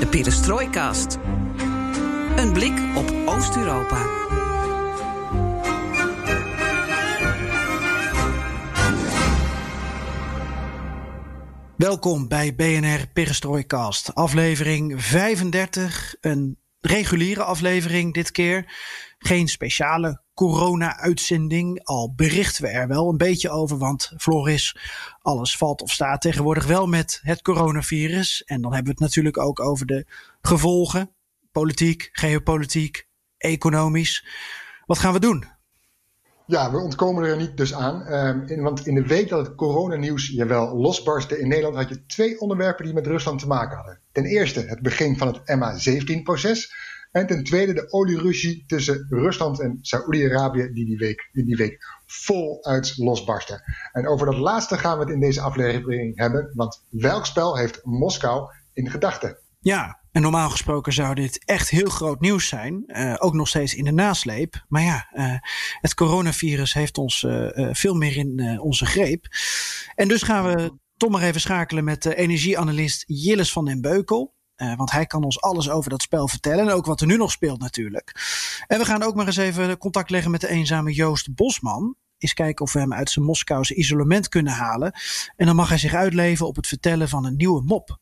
De Perestroikast. Een blik op Oost-Europa. Welkom bij BNR Perestroikast, aflevering 35. Een reguliere aflevering dit keer. Geen speciale corona-uitzending. Al berichten we er wel een beetje over, want Floris, alles valt of staat tegenwoordig wel met het coronavirus. En dan hebben we het natuurlijk ook over de gevolgen. Politiek, geopolitiek, economisch. Wat gaan we doen? Ja, we ontkomen er niet dus aan. In, want in de week dat het coronanieuws jawel losbarstte in Nederland had je twee onderwerpen die met Rusland te maken hadden. Ten eerste het begin van het MH17-proces. En ten tweede de olieruzie tussen Rusland en Saoedi-Arabië die die week, die die week voluit losbarstte. En over dat laatste gaan we het in deze aflevering hebben. Want welk spel heeft Moskou in gedachten? Ja, en normaal gesproken zou dit echt heel groot nieuws zijn. Uh, ook nog steeds in de nasleep. Maar ja, uh, het coronavirus heeft ons uh, veel meer in onze greep. En dus gaan we toch maar even schakelen met de energieanalist Jilles van den Beukel. Want hij kan ons alles over dat spel vertellen. En ook wat er nu nog speelt natuurlijk. En we gaan ook maar eens even contact leggen met de eenzame Joost Bosman. Eens kijken of we hem uit zijn Moskouse isolement kunnen halen. En dan mag hij zich uitleven op het vertellen van een nieuwe mop.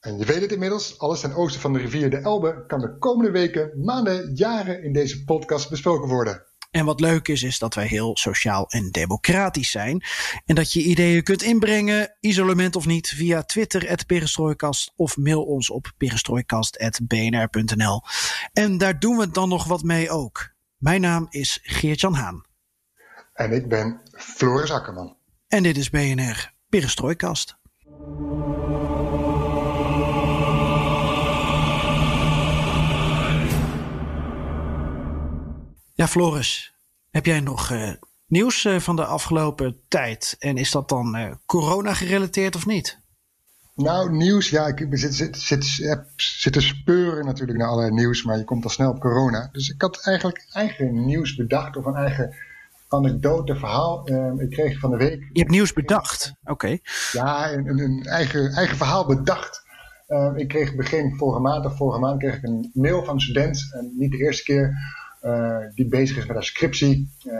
En je weet het inmiddels, alles ten oosten van de rivier de Elbe kan de komende weken, maanden, jaren in deze podcast besproken worden. En wat leuk is, is dat wij heel sociaal en democratisch zijn. En dat je ideeën kunt inbrengen, isolement of niet, via Twitter, perestrooikast of mail ons op perestrooikast.bnr.nl. En daar doen we dan nog wat mee ook. Mijn naam is Geert-Jan Haan. En ik ben Floris Akkerman. En dit is BNR Perestrooikast. Ja, Floris, heb jij nog uh, nieuws uh, van de afgelopen tijd? En is dat dan uh, corona gerelateerd of niet? Nou, nieuws, ja, ik zit, zit, zit, heb zitten speuren natuurlijk naar allerlei nieuws, maar je komt al snel op corona. Dus ik had eigenlijk eigen nieuws bedacht of een eigen anekdote, verhaal. Ehm, ik kreeg van de week. Je hebt nieuws bedacht? Oké. Okay. Ja, een, een, eigen, eigen verhaal bedacht. Ehm, ik kreeg begin vorige maand of vorige maand kreeg ik een mail van een student, en niet de eerste keer die bezig is met haar scriptie. Uh,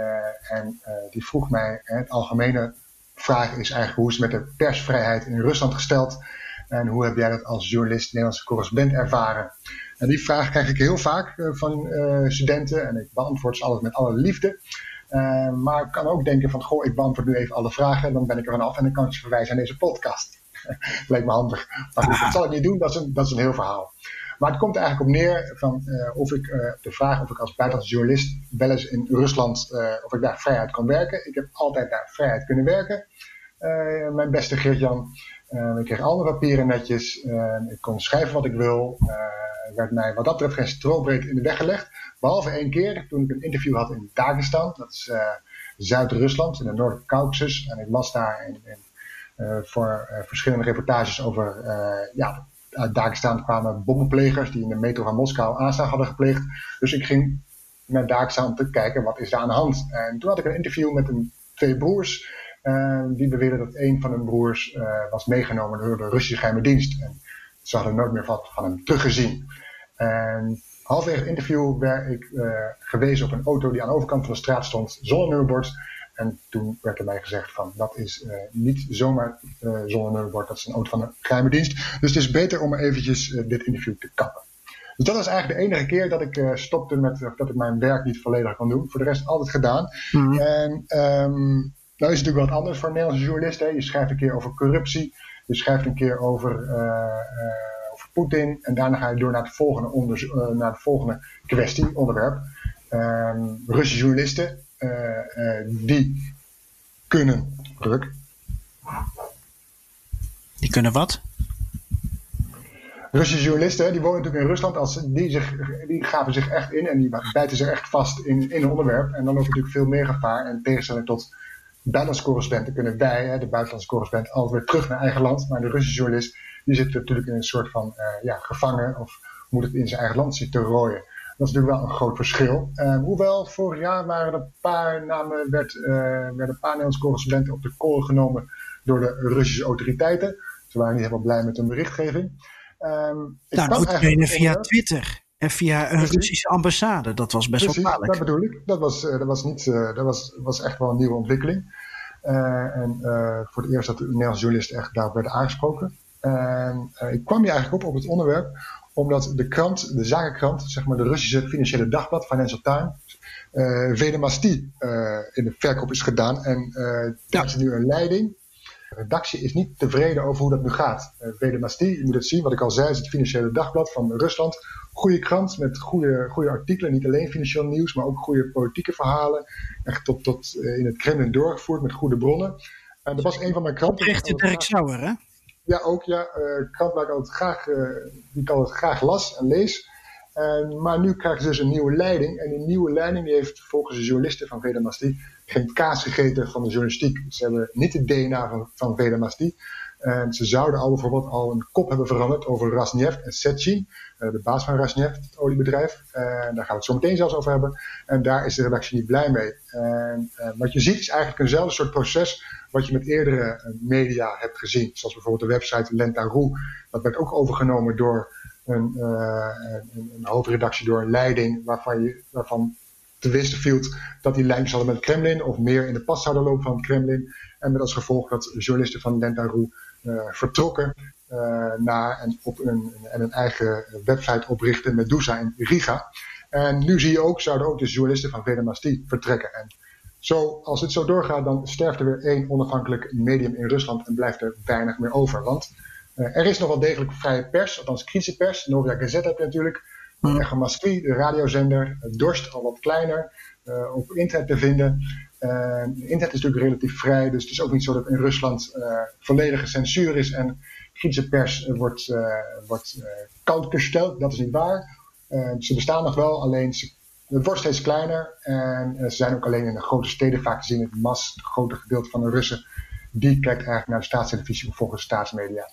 en uh, die vroeg mij, het algemene vraag is eigenlijk hoe is het met de persvrijheid in Rusland gesteld? En hoe heb jij dat als journalist, Nederlandse correspondent ervaren? En die vraag krijg ik heel vaak van studenten en ik beantwoord ze altijd met alle liefde. maar ik kan ook denken van, goh, ik beantwoord nu even alle vragen, dan ben ik er vanaf en dan kan ik ze verwijzen aan deze podcast. Lijkt me handig. Maar goed, dat zal ik niet doen, dat is een, dat is een heel verhaal. Maar het komt er eigenlijk op neer van uh, of ik uh, de vraag of ik als buitenlandse journalist wel eens in Rusland uh, of ik daar vrijheid kan werken. Ik heb altijd daar vrijheid kunnen werken. mijn beste Geert-Jan. ik kreeg alle papieren netjes. ik kon schrijven wat ik wil. Er werd mij wat dat betreft geen strobreed in de weg gelegd. Behalve één keer toen ik een interview had in Dagestan. Dat is Zuid-Rusland in de Noord-Caucasus. En ik was daar voor verschillende reportages over ja, uit Dagestan kwamen bommenplegers die in de metro van Moskou aanslag hadden gepleegd. Dus ik ging naar Dagestan te kijken wat is daar aan de hand. En toen had ik een interview met een, twee broers. Uh, die beweerden dat een van hun broers uh, was meegenomen door de Russische geheime dienst. En ze hadden nooit meer wat van hem teruggezien. En halverwege het interview werd ik uh, gewezen op een auto die aan de overkant van de straat stond, zonder nummerbord. En toen werd er mij gezegd van dat is uh, niet zomaar uh, zonder nummerbord, dat is een auto van een geheime dienst. Dus het is beter om eventjes uh, dit interview te kappen. Dus dat was eigenlijk de enige keer dat ik stopte met dat ik mijn werk niet volledig kon doen. Voor de rest altijd gedaan. Mm -hmm. En um, nou is het natuurlijk wat anders voor Nederlandse journalist. Hè. Je schrijft een keer over corruptie. Je schrijft een keer over, over Poetin. En daarna ga je door naar, het volgende onder, naar de volgende kwestie, onderwerp. Um, Russische journalisten die kunnen druk. Die kunnen wat? Russische journalisten, die wonen natuurlijk in Rusland, als, die, zich, die gaven zich echt in en die bijten zich echt vast in, in een onderwerp. En dan ook natuurlijk veel meer gevaar. En tegenstelling tot buitenlandse correspondenten kunnen wij, hè, de buitenlandse correspondent, altijd weer terug naar eigen land. Maar de Russische journalist, die zit natuurlijk in een soort van uh, ja, gevangen of moet het in zijn eigen land zitten rooien. Dat is natuurlijk wel een groot verschil. Uh, hoewel vorig jaar waren er een paar namen, werd, uh, werden een paar Nederlandse correspondenten op de kool genomen door de Russische autoriteiten. Ze waren niet helemaal blij met hun berichtgeving. Um, nou, notabene via Twitter en via een Russische ambassade. Dat was best Precies, wel kwalijk. dat bedoel ik. Dat was, uh, dat was, niet, uh, dat was, was echt wel een nieuwe ontwikkeling. Uh, en voor het eerst dat de Nederlandse journalisten echt daarop werden aangesproken. En ik kwam hier eigenlijk op op het onderwerp omdat de krant, de zakenkrant, zeg maar de Russische financiële dagblad, Financial Times, uh, Venemasti uh, in de verkoop is gedaan. En uh, daar is nu een leiding de redactie is niet tevreden over hoe dat nu gaat. Uh, Vedemasti, je moet het zien, wat ik al zei, is het Financiële Dagblad van Rusland. Goede krant met goede, goede artikelen, niet alleen financieel nieuws, maar ook goede politieke verhalen. Echt tot, tot in het Kremlin doorgevoerd met goede bronnen. En dat was een van mijn kranten. Recht Dirk Sauer, hè? Ja, ook ja. Uh, krant waar ik graag, die ik altijd graag las en lees. En, maar nu krijgen ze dus een nieuwe leiding. En die nieuwe leiding die heeft volgens de journalisten van Vedamasti geen kaas gegeten van de journalistiek. Ze hebben niet het DNA van, van. En ze zouden al bijvoorbeeld al een kop hebben veranderd over Rasneft en Setchin, de baas van Rasneft, het oliebedrijf. En daar gaan we het zo meteen zelfs over hebben. En daar is de redactie niet blij mee. En, en wat je ziet is eigenlijk eenzelfde soort proces wat je met eerdere media hebt gezien. Zoals bijvoorbeeld de website Lenta.ru. Dat werd ook overgenomen door een, een, een, hoofdredactie door een leiding waarvan, je, waarvan te wisten viel dat die lijntjes hadden met het Kremlin of meer in de pas zouden lopen van het Kremlin. En met als gevolg dat journalisten van Lentaru uh, vertrokken uh, naar en, op een, en een eigen website oprichten, Medusa in Riga. En nu zie je ook, zouden ook de journalisten van Vedemasti vertrekken. En zo, als het zo doorgaat, dan sterft er weer één onafhankelijk medium in Rusland en blijft er weinig meer over. Want uh, er is nog wel degelijk vrije pers, althans kritische pers. Novia Gazette heb je natuurlijk. Mm. Echo Moskvi, de radiozender. Dorst, al wat kleiner. Uh, op internet te vinden. Uh, internet is natuurlijk relatief vrij, dus het is ook niet zo dat in Rusland volledige censuur is en kritische pers wordt, wordt koud gesteld. Dat is niet waar. ze bestaan nog wel, alleen ze, het wordt steeds kleiner. En ze zijn ook alleen in de grote steden vaak te zien. Het mas, grote gedeelte van de Russen, die kijkt eigenlijk naar de staatstelevisie of volgens staatsmedia.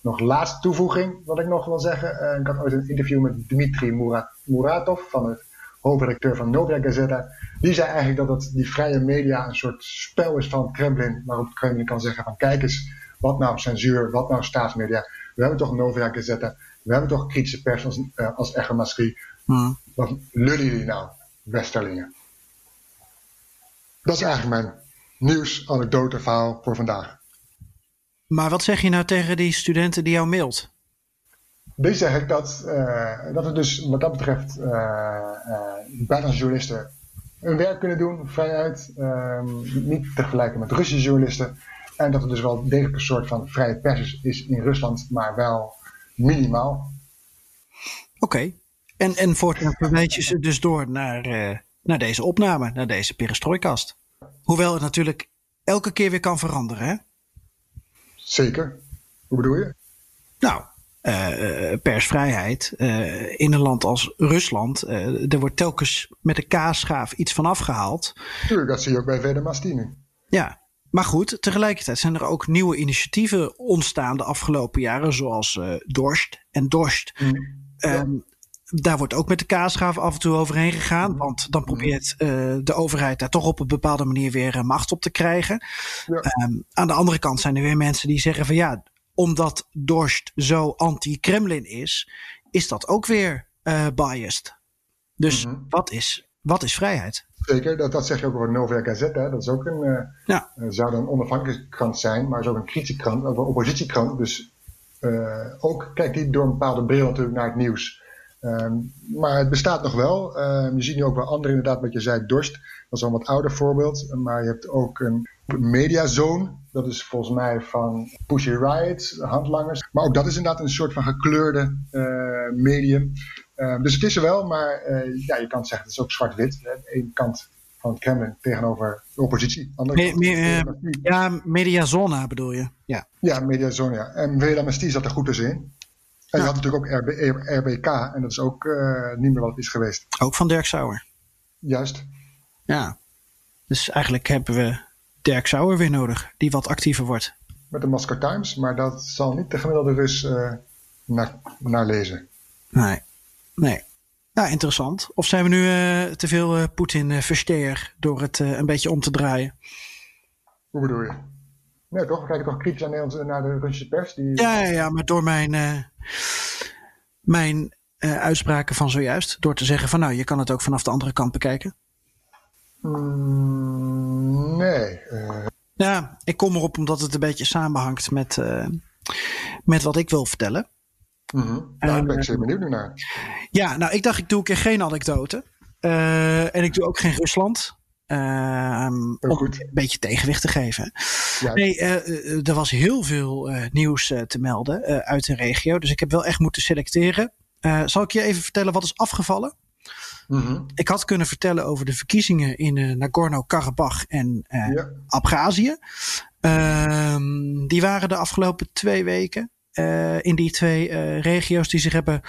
Nog laatste toevoeging, wat ik nog wil zeggen. Ik had ooit een interview met Dmitri Murat, Muratov, van het hoofdredacteur van Novia Gazeta. Die zei eigenlijk dat het, die vrije media een soort spel is van het Kremlin, waarop het Kremlin kan zeggen van kijk eens, wat nou censuur, wat nou staatsmedia. We hebben toch Novia Gazeta, we hebben toch kritische pers als, uh, als Echo Maskri. Hmm. Wat lullen jullie nou, Westerlingen? Dat is eigenlijk mijn nieuws, anekdote, verhaal voor vandaag. Maar wat zeg je nou tegen die studenten die jou mailt? Die zeg ik dat, uh, dat het dus wat dat betreft uh, uh, buitenlandse journalisten hun werk kunnen doen, vrijheid, ehm, niet te vergelijken met Russische journalisten. En dat er dus wel degelijk een soort van vrije pers is in Rusland, maar wel minimaal. Oké, okay. en, en voortaan verwijt je ze dus door naar, naar deze opname, naar deze perestrooikast. Hoewel het natuurlijk elke keer weer kan veranderen, hè? Zeker. Hoe bedoel je? Nou, uh, persvrijheid uh, in een land als Rusland. er wordt telkens met de kaasschaaf iets van afgehaald. Tuurlijk, dat zie je ook bij Vede Mastini. Ja, maar goed, tegelijkertijd zijn er ook nieuwe initiatieven ontstaan de afgelopen jaren, zoals Dorst en Dorst. Mm. Um, daar wordt ook met de kaasschaaf af en toe overheen gegaan. Mhm. Want dan probeert uh, de overheid daar toch op een bepaalde manier weer uh, macht op te krijgen. Ja. Um, aan de andere kant zijn er weer mensen die zeggen van ja, omdat Dorst zo anti-Kremlin is, is dat ook weer uh, biased. Dus mm -hmm. wat, is, wat is vrijheid? Zeker, dat, dat zeg je ook over Novia Gazette. Dat is ook een, ja. zou dan een onafhankelijke krant zijn, maar is ook een kritische krant, een oppositiekrant. Dus ook kijkt die door een bepaalde bril natuurlijk naar het nieuws. Um, maar het bestaat nog wel. Um, je ziet nu ook wel andere, inderdaad, wat je zei, Dorst. Dat is een wat ouder voorbeeld. Maar je hebt ook een mediazone. Dat is volgens mij van Pussy Riot, handlangers. Maar ook dat is inderdaad een soort van gekleurde uh, medium. Um, dus het is er wel, maar uh, ja, je kan zeggen, het is ook zwart-wit. Eén kant van het Kremlin tegenover de oppositie. Andere me, me, uh, ja, mediazona bedoel je? Ja, ja mediazona, ja. En Vela Mestie zat er goed tussenin. En je had natuurlijk ook RB, RBK en dat is ook niet meer wat het is geweest. Ook van Dirk Sauer. Juist. Ja. Dus eigenlijk hebben we Dirk Sauer weer nodig, die wat actiever wordt. Met de Moscow Times, maar dat zal niet de gemiddelde Rus uh, naar, naar lezen. Nee, nee. Ja, interessant. Of zijn we nu uh, te veel uh, Poetin uh, versteer door het een beetje om te draaien? Hoe bedoel je? Nee, toch? We kijken toch kritisch naar, naar de Russische pers? Die... Ja, ja, ja, maar door mijn, mijn uitspraken van zojuist, door te zeggen van nou, je kan het ook vanaf de andere kant bekijken. Mm, nee. Ja, ik kom erop omdat het een beetje samenhangt met, met wat ik wil vertellen. Mm Daar ben ik zeer benieuwd naar. Ja, nou, ik dacht, ik doe een keer geen anekdote. Uh, en ik doe ook geen Rusland. Uh, om een beetje tegenwicht te geven. Ja. Nee, uh, er was heel veel nieuws te melden uit de regio. Dus ik heb wel echt moeten selecteren. zal ik je even vertellen wat is afgevallen? Mm -hmm. Ik had kunnen vertellen over de verkiezingen in Nagorno-Karabakh en ja. Abhazie. Ehm, die waren de afgelopen twee weken. Uh, in die twee uh, regio's die zich hebben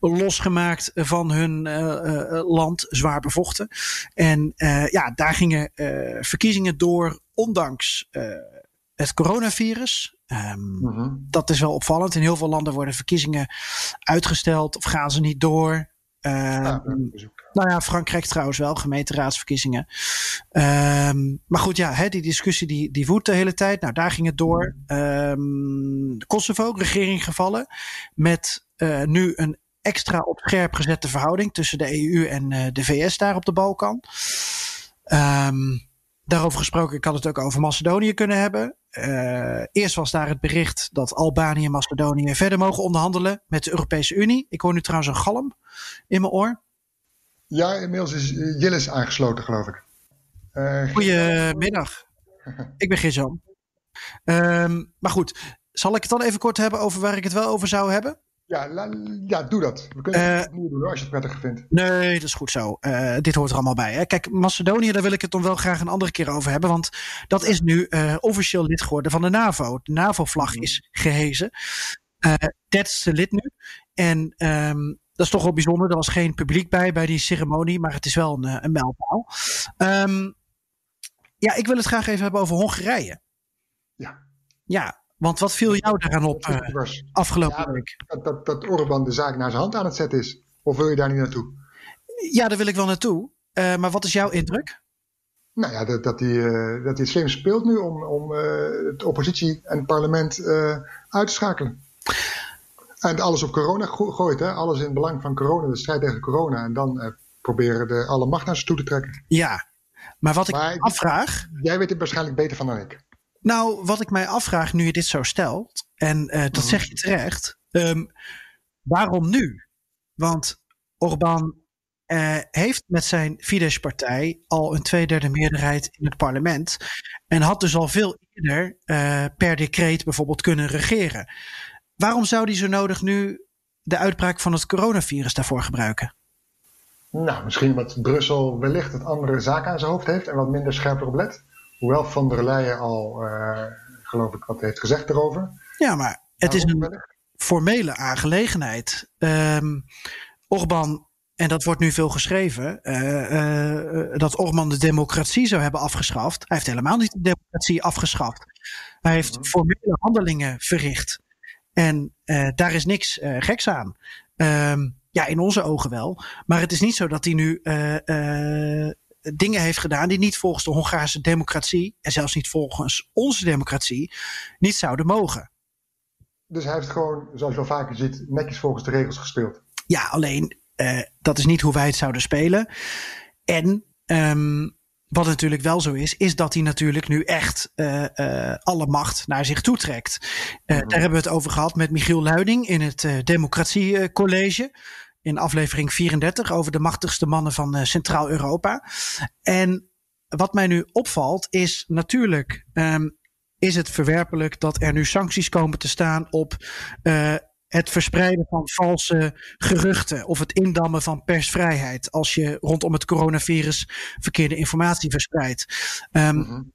losgemaakt van hun uh, land, zwaar bevochten. En ja, daar gingen verkiezingen door, ondanks het coronavirus. Um, mm -hmm. Dat is wel opvallend. In heel veel landen worden verkiezingen uitgesteld of gaan ze niet door. Ja, nou ja, Frankrijk trouwens wel, gemeenteraadsverkiezingen. Um, maar goed, ja, hè, die discussie die, die woedt de hele tijd. Nou, daar ging het door. Um, Kosovo, regering gevallen. Met uh, nu een extra op scherp gezette verhouding tussen de EU en uh, de VS daar op de Balkan. Um, daarover gesproken, ik had het ook over Macedonië kunnen hebben. Uh, eerst was daar het bericht dat Albanië en Macedonië verder mogen onderhandelen met de Europese Unie. Ik hoor nu trouwens een galm in mijn oor. Ja, inmiddels is Jillis aangesloten, geloof ik. Uh, Goedemiddag. ik ben Gizan. Um, maar goed, zal ik het dan even kort hebben over waar ik het wel over zou hebben? Ja, la, ja doe dat. We kunnen het uh, opnieuw doen als je het prettig vindt. Nee, dat is goed zo. Uh, dit hoort er allemaal bij. Hè. Kijk, Macedonië, daar wil ik het dan wel graag een andere keer over hebben. Want dat is nu uh, officieel lid geworden van de NAVO. De NAVO-vlag is gehezen. Derde lid nu. En um, dat is toch wel bijzonder. Er was geen publiek bij bij die ceremonie, maar het is wel een, een mijlpaal. Um, ja, ik wil het graag even hebben over Hongarije. Ja. Ja, want wat viel jou daaraan op uh, afgelopen ja, week? Dat, dat, dat Orbán de zaak naar zijn hand aan het zetten is. Of wil je daar niet naartoe? Ja, daar wil ik wel naartoe. Uh, maar wat is jouw indruk? Nou ja, dat, dat, hij, uh, dat hij het slim speelt nu om, om de oppositie en het parlement uit te schakelen. En alles op corona gooit, hè? alles in het belang van corona, de strijd tegen corona. En dan uh, proberen de alle macht naar ze toe te trekken. Ja, maar wat ik maar afvraag. Jij weet het waarschijnlijk beter van dan ik. Nou, wat ik mij afvraag nu je dit zo stelt, en uh, dat mm-hmm. zeg je terecht. Um, waarom nu? Want Orbán uh, heeft met zijn Fidesz-partij al een tweederde meerderheid in het parlement. En had dus al veel eerder uh, per decreet bijvoorbeeld kunnen regeren. Waarom zou hij zo nodig nu de uitbraak van het coronavirus daarvoor gebruiken? Nou, misschien omdat Brussel wellicht het andere zaken aan zijn hoofd heeft en wat minder scherp erop let. Hoewel Van der Leyen al, uh, geloof ik, wat heeft gezegd erover. Ja, maar het is een wellicht? formele aangelegenheid. Um, Orbán, en dat wordt nu veel geschreven, uh, uh, dat Orbán de democratie zou hebben afgeschaft. Hij heeft helemaal niet de democratie afgeschaft. Hij heeft -hmm. formele handelingen verricht. En uh, daar is niks uh, geks aan. Um, ja, in onze ogen wel. Maar het is niet zo dat hij nu uh, dingen heeft gedaan die niet volgens de Hongaarse democratie en zelfs niet volgens onze democratie niet zouden mogen. Dus hij heeft gewoon, zoals je wel vaker ziet, netjes volgens de regels gespeeld. Ja, alleen dat is niet hoe wij het zouden spelen. En um, wat natuurlijk wel zo is, is dat hij natuurlijk nu echt uh, uh, alle macht naar zich toe trekt. Uh, mm-hmm. Daar hebben we het over gehad met Michiel Luiding in het Democratiecollege. In aflevering 34 over de machtigste mannen van Centraal-Europa. En wat mij nu opvalt is natuurlijk. Um, is het verwerpelijk dat er nu sancties komen te staan op het verspreiden van valse geruchten of het indammen van persvrijheid als je rondom het coronavirus verkeerde informatie verspreidt. Um, mm -hmm.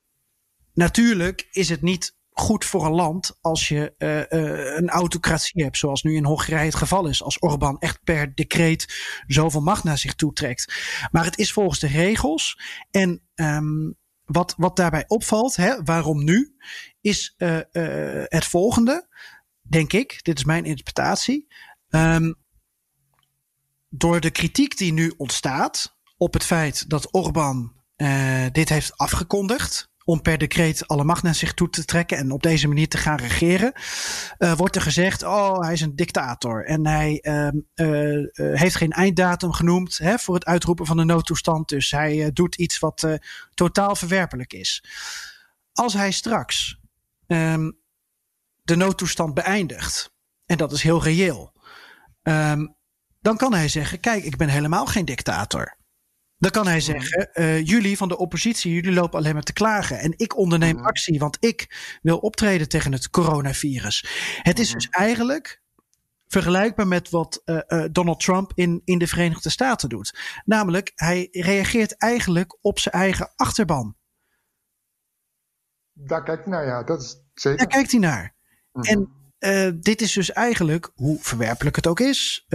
Natuurlijk is het niet goed voor een land als je uh, uh, een autocratie hebt, zoals nu in Hongarije het geval is, als Orbán echt per decreet zoveel macht naar zich toe trekt. Maar het is volgens de regels. En um, wat, wat daarbij opvalt, hè, waarom nu, is uh, het volgende, denk ik, dit is mijn interpretatie. Um, door de kritiek die nu ontstaat op het feit dat Orbán dit heeft afgekondigd, om per decreet alle macht naar zich toe te trekken en op deze manier te gaan regeren, uh, wordt er gezegd: oh, hij is een dictator. En hij uh, uh, heeft geen einddatum genoemd hè, voor het uitroepen van de noodtoestand. Dus hij doet iets wat totaal verwerpelijk is. Als hij straks um, de noodtoestand beëindigt, en dat is heel reëel, um, dan kan hij zeggen: kijk, ik ben helemaal geen dictator. Dan kan hij zeggen: uh, jullie van de oppositie, jullie lopen alleen maar te klagen. En ik onderneem actie, want ik wil optreden tegen het coronavirus. Het is dus eigenlijk vergelijkbaar met wat uh, uh, Donald Trump in, in de Verenigde Staten doet. Namelijk, hij reageert eigenlijk op zijn eigen achterban. Daar kijkt hij naar, ja, dat is zeker. Daar kijkt hij naar. -hmm. En uh, dit is dus eigenlijk, hoe verwerpelijk het ook is,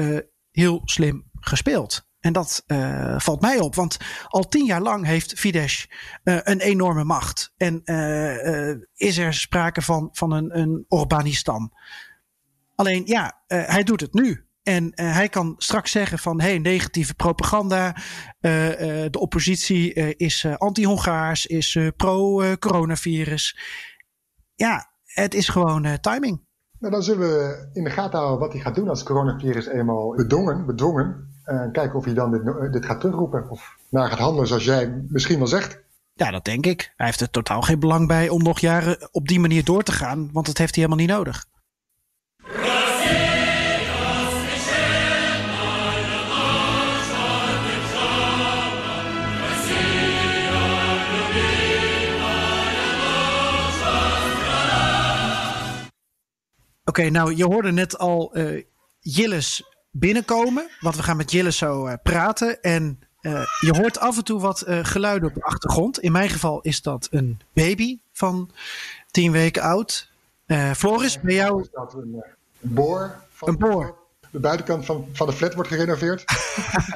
heel slim gespeeld. En dat uh, valt mij op, want al tien jaar lang heeft Fidesz uh, een enorme macht. En uh, is er sprake van, van een, een Orbanistan. Alleen ja, hij doet het nu. En hij kan straks zeggen van hey, negatieve propaganda. de oppositie is anti-Hongaars, is pro-coronavirus. ja, het is gewoon timing. Nou, dan zullen we in de gaten houden wat hij gaat doen als het coronavirus eenmaal bedongen, bedwongen en eh, kijken of hij dan dit, eh, dit, gaat terugroepen. Of naar gaat handelen zoals jij misschien wel zegt. Ja, dat denk ik. Hij heeft er totaal geen belang bij om nog jaren op die manier door te gaan. Want dat heeft hij helemaal niet nodig. Oké, okay, nou je hoorde net al uh, Jilles binnenkomen. Want we gaan met Jille zo uh, praten. En uh, je hoort af en toe wat uh, geluiden op de achtergrond. In mijn geval is dat een baby van tien weken oud. Floris, bij jou... Is dat een, een boor? Van een boor. De buitenkant van, van de flat wordt gerenoveerd.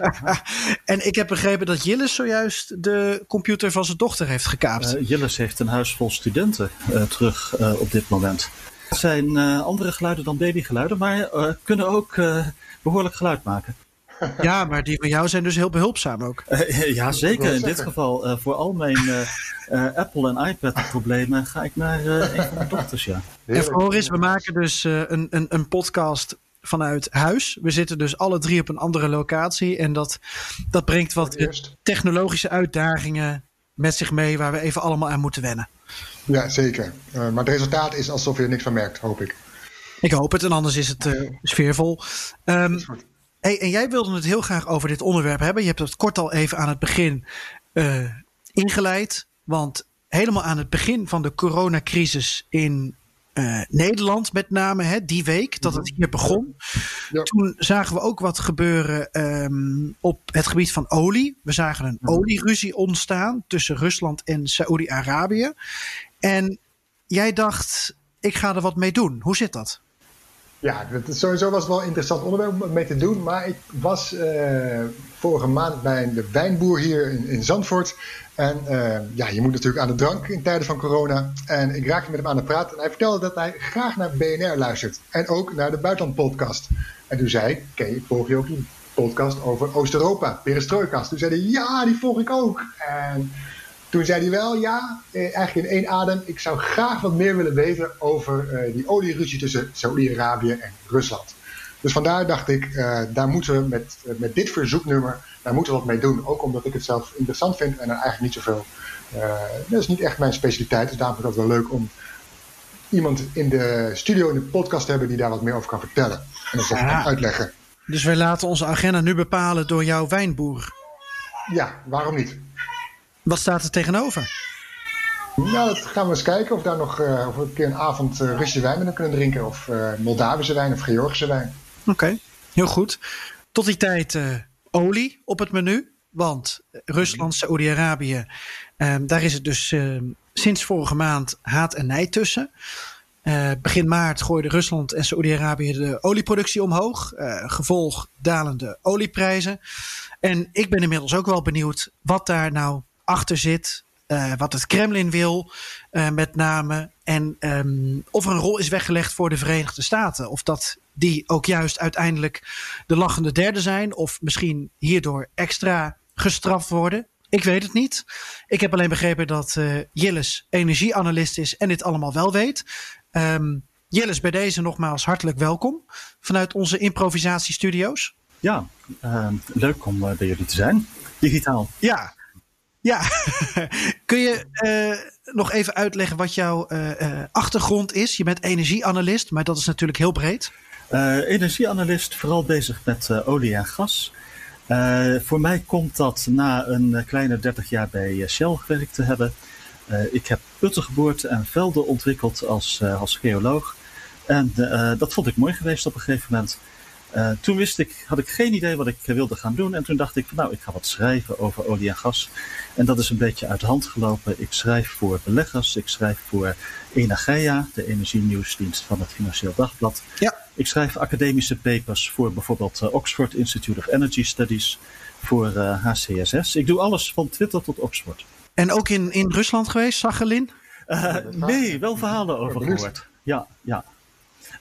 en ik heb begrepen dat Jillis zojuist de computer van zijn dochter heeft gekaapt. Jillis heeft een huis vol studenten terug op dit moment. Het zijn andere geluiden dan babygeluiden, maar kunnen ook behoorlijk geluid maken. Ja, maar die van jou zijn dus heel behulpzaam ook. Uh, ja, zeker. In dit geval, uh, voor al mijn uh, Apple en iPad problemen ga ik naar een van mijn dochters, ja. En Floris, we maken dus een, een, een podcast vanuit huis. We zitten dus alle drie op een andere locatie. En dat, dat brengt wat technologische uitdagingen met zich mee waar we even allemaal aan moeten wennen. Ja, zeker. maar het resultaat is alsof je er niks van merkt, hoop ik. Ik hoop het en anders is het uh, sfeervol. Um, hey, en jij wilde het heel graag over dit onderwerp hebben. Je hebt het kort al even aan het begin uh, ingeleid. Want helemaal aan het begin van de coronacrisis in uh, Nederland met name, hè, die week dat het hier begon. Ja. Toen zagen we ook wat gebeuren um, op het gebied van olie. We zagen een olieruzie ontstaan tussen Rusland en Saoedi-Arabië. En jij dacht, ik ga er wat mee doen. Hoe zit dat? Ja, dat, sowieso was het wel een interessant onderwerp om mee te doen. Maar ik was uh, vorige maand bij de wijnboer hier in, in Zandvoort. En uh, ja, je moet natuurlijk aan de drank in tijden van corona. En ik raakte met hem aan de praat. En hij vertelde dat hij graag naar BNR luistert. En ook naar de Buitenland-podcast. En toen zei ik, oké, volg je ook die podcast over Oost-Europa, Perestroikast? Toen zei hij, ja, die volg ik ook. En toen zei hij wel, ja, eh, eigenlijk in één adem, ik zou graag wat meer willen weten over uh, die olieruzie tussen Saoedi-Arabië en Rusland. Dus vandaar dacht ik, uh, daar moeten we met, met dit verzoeknummer, daar moeten we wat mee doen. Ook omdat ik het zelf interessant vind en er eigenlijk niet zoveel, dat is niet echt mijn specialiteit. Dus daarom vind ik het wel leuk om iemand in de studio, in de podcast te hebben die daar wat meer over kan vertellen. En dat ja. kan uitleggen. Dus wij laten onze agenda nu bepalen door jouw wijnboer. Ja, waarom niet? Wat staat er tegenover? Nou, dat gaan we eens kijken of daar nog uh, of we een keer een avond uh, Russische wijn met kunnen drinken. Of uh, Moldavische wijn of Georgische wijn. Oké, okay, heel goed. Tot die tijd olie op het menu. Want Rusland, Saoedi-Arabië, ehm, daar is het dus ehm, sinds vorige maand haat en nijd tussen. Begin maart gooide Rusland en Saoedi-Arabië de olieproductie omhoog. Gevolg dalende olieprijzen. En ik ben inmiddels ook wel benieuwd wat daar nou achter zit. Uh, wat het Kremlin wil, met name. En um, of er een rol is weggelegd voor de Verenigde Staten. Of dat die ook juist uiteindelijk de lachende derde zijn. Of misschien hierdoor extra gestraft worden. Ik weet het niet. Ik heb alleen begrepen dat uh, Jillis energieanalist is en dit allemaal wel weet. Um, Jillis, bij deze nogmaals hartelijk welkom vanuit onze improvisatiestudio's. Ja, uh, leuk om bij jullie te zijn. Digitaal. Ja, ja. kun je uh, nog even uitleggen wat jouw achtergrond is? Je bent energieanalist, maar dat is natuurlijk heel breed. energieanalist, vooral bezig met olie en gas. Uh, voor mij komt dat na een kleine 30 jaar bij Shell gewerkt te hebben. Uh, ik heb putten geboord en velden ontwikkeld als, uh, als geoloog. En dat vond ik mooi geweest op een gegeven moment. Toen wist ik, had ik geen idee wat ik wilde gaan doen. En toen dacht ik, nou, ik ga wat schrijven over olie en gas. En dat is een beetje uit de hand gelopen. Ik schrijf voor beleggers, ik schrijf voor Energia, de energienieuwsdienst van het Financieel Dagblad. Ja. Ik schrijf academische papers voor bijvoorbeeld uh, Oxford Institute of Energy Studies, voor uh, HCSS. Ik doe alles van Twitter tot Oxford. En ook in, in Rusland geweest, Sachalin? Uh, nee, wel verhalen over gehoord. Ja, ja.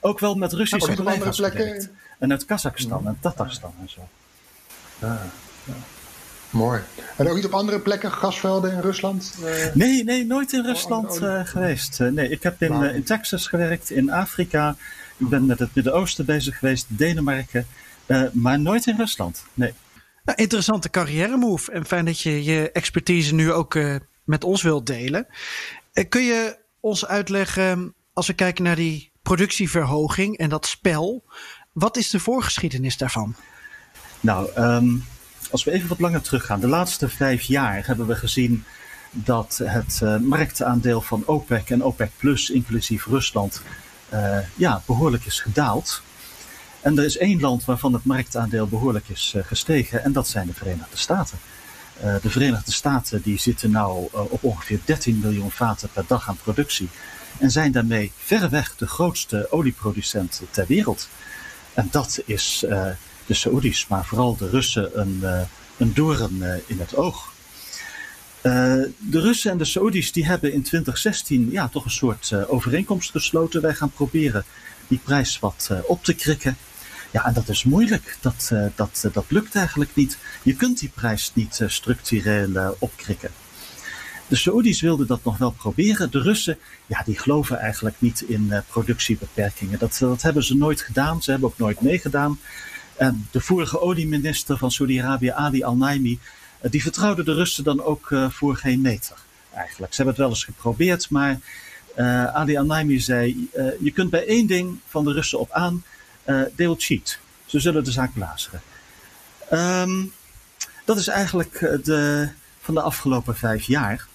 Ook wel met Russische ja, collega's plekken. En uit Kazachstan en Tatarstan en zo. Ja, ja. Mooi. En ook niet op andere plekken, gasvelden in Rusland? Uh, nee, nee, nooit in Rusland uh, geweest. Uh, nee, ik heb in, in Texas gewerkt, in Afrika. Ik ben met het Midden-Oosten bezig geweest, Denemarken. maar nooit in Rusland, nee. Nou, interessante carrière move. En fijn dat je je expertise nu ook met ons wilt delen. kun je ons uitleggen, als we kijken naar die productieverhoging en dat spel. Wat is de voorgeschiedenis daarvan? Nou, um, als we even wat langer teruggaan. De laatste vijf jaar hebben we gezien dat het uh, marktaandeel van OPEC en OPEC Plus, inclusief Rusland, uh, ja, behoorlijk is gedaald. En er is één land waarvan het marktaandeel behoorlijk is uh, gestegen en dat zijn de Verenigde Staten. de Verenigde Staten die zitten nou op ongeveer 13 miljoen vaten per dag aan productie en zijn daarmee verreweg de grootste olieproducent ter wereld. En dat is de Saoedi's, maar vooral de Russen een, uh, een doorn uh, in het oog. De Russen en de Saoedi's die hebben in 2016 ja, toch een soort overeenkomst gesloten. Wij gaan proberen die prijs wat op te krikken. Ja, en dat is moeilijk. Dat, dat, dat lukt eigenlijk niet. Je kunt die prijs niet structureel opkrikken. De Saoedi's wilden dat nog wel proberen. De Russen, ja, die geloven eigenlijk niet in productiebeperkingen. Dat, dat hebben ze nooit gedaan. Ze hebben ook nooit meegedaan. En de vorige olieminister van Saudi-Arabië, Ali Al-Naimi, die vertrouwde de Russen dan ook uh, voor geen meter. Eigenlijk. Ze hebben het wel eens geprobeerd, maar Ali Al-Naimi zei: Je kunt bij één ding van de Russen op aan, will cheat. Ze zullen de zaak blazeren. Um, dat is eigenlijk de, van de afgelopen vijf jaar.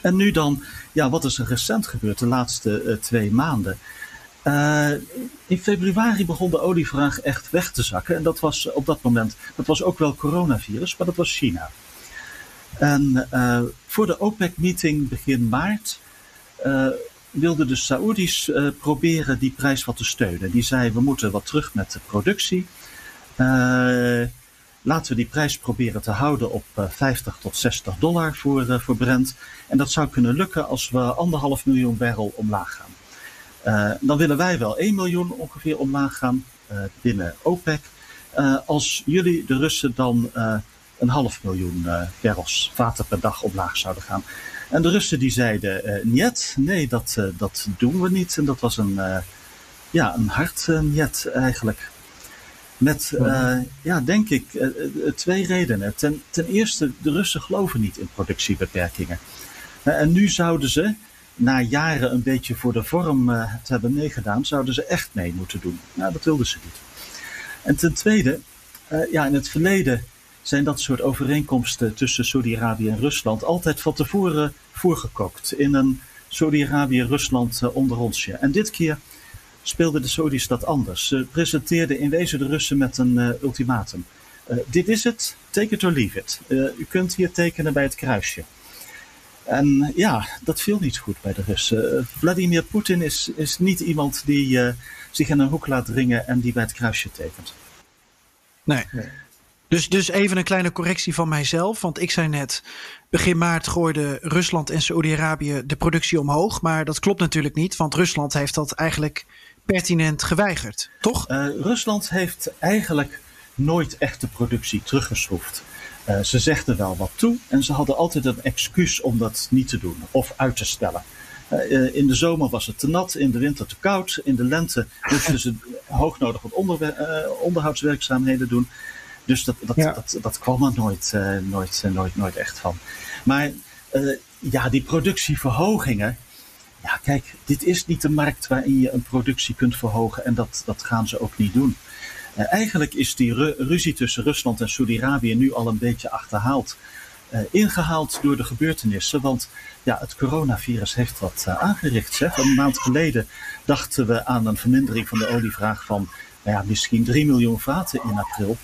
En nu dan, ja, wat is er recent gebeurd de laatste twee maanden? Uh, in februari begon de olievraag echt weg te zakken. En dat was op dat moment, dat was ook wel coronavirus, maar dat was China. En voor de OPEC-meeting begin maart wilden de Saoedi's proberen die prijs wat te steunen. Die zeiden, we moeten wat terug met de productie. Laten we die prijs proberen te houden op 50 tot 60 dollar voor, voor Brent. En dat zou kunnen lukken als we anderhalf miljoen barrel omlaag gaan. Uh, dan willen wij wel 1 miljoen ongeveer omlaag gaan binnen OPEC. Als jullie, de Russen, dan een half miljoen barrels vaten per dag omlaag zouden gaan. En de Russen die zeiden niet, nee, dat, dat doen we niet. En dat was een, ja, een hard niet eigenlijk. Met, ja, denk ik, twee redenen. Ten, ten eerste, de Russen geloven niet in productiebeperkingen. en nu zouden ze, na jaren een beetje voor de vorm te hebben meegedaan, zouden ze echt mee moeten doen. Nou, dat wilden ze niet. En ten tweede, ja, in het verleden zijn dat soort overeenkomsten tussen Saudi-Arabië en Rusland altijd van tevoren voorgekookt in een Saudi-Arabië-Rusland onderonsje. En dit keer speelden de Saudis dat anders. Ze presenteerden in wezen de Russen met een ultimatum. dit is het, take it or leave it. u kunt hier tekenen bij het kruisje. En ja, dat viel niet goed bij de Russen. Vladimir Poetin is, is niet iemand die zich in een hoek laat dringen en die bij het kruisje tekent. Nee. nee. Dus, dus even een kleine correctie van mijzelf. Want ik zei net, begin maart gooiden Rusland en Saoedi-Arabië de productie omhoog. Maar dat klopt natuurlijk niet, want Rusland heeft dat eigenlijk pertinent geweigerd, toch? Uh, Rusland heeft eigenlijk nooit echt de productie teruggeschroefd. Uh, ze zegden wel wat toe en ze hadden altijd een excuus om dat niet te doen of uit te stellen. Uh, in de zomer was het te nat, in de winter te koud. In de lente moesten ze hoognodig wat onder, onderhoudswerkzaamheden doen. Dus dat, dat, dat, dat, kwam er nooit, uh, nooit, nooit, nooit echt van. Maar uh, ja, die productieverhogingen. Ja, kijk, dit is niet de markt waarin je een productie kunt verhogen en dat, dat gaan ze ook niet doen. eigenlijk is die ru ruzie tussen Rusland en Saudi-Arabië nu al een beetje achterhaald. ingehaald door de gebeurtenissen, want ja, het coronavirus heeft wat aangericht. Zeg. Een maand geleden dachten we aan een vermindering van de olievraag van nou ja, misschien 3 miljoen vaten in april.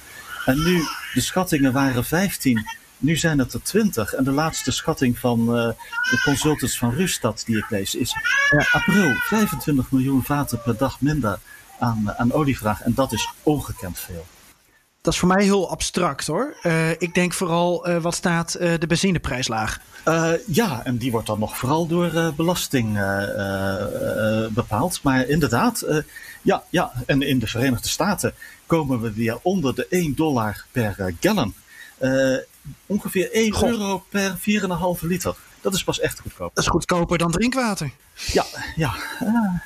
En nu, de schattingen waren 15, nu zijn het er 20. En de laatste schatting van uh, de consultants van Rustad die ik lees is uh, april 25 miljoen vaten per dag minder aan, aan olievraag. En dat is ongekend veel. Dat is voor mij heel abstract hoor. Uh, ik denk vooral uh, wat staat uh, de benzineprijs laag. ja, en die wordt dan nog vooral door belasting bepaald. Maar inderdaad, ja, ja, en in de Verenigde Staten komen we weer onder de 1 dollar per gallon. Ongeveer 1 God. euro per 4,5 liter. Dat is pas echt goedkoop. Dat is goedkoper dan drinkwater. Ja, ja.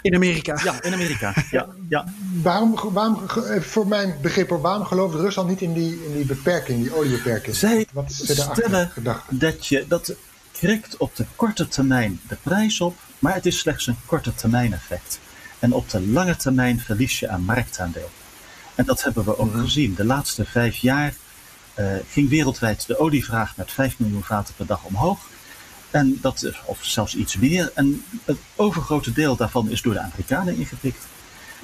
In Amerika. Ja, in Amerika. Ja, ja. Waarom, waarom, voor mijn begrip, waarom gelooft Rusland niet in die, in die beperking, die oliebeperking? Zij Wat is stellen dat je dat krikt op de korte termijn de prijs op, maar het is slechts een korte termijn effect. En op de lange termijn verlies je aan marktaandeel. En dat hebben we ook gezien. De laatste vijf jaar ging wereldwijd de olievraag met 5 miljoen vaten per dag omhoog. En dat, of zelfs iets meer. En het overgrote deel daarvan is door de Amerikanen ingepikt.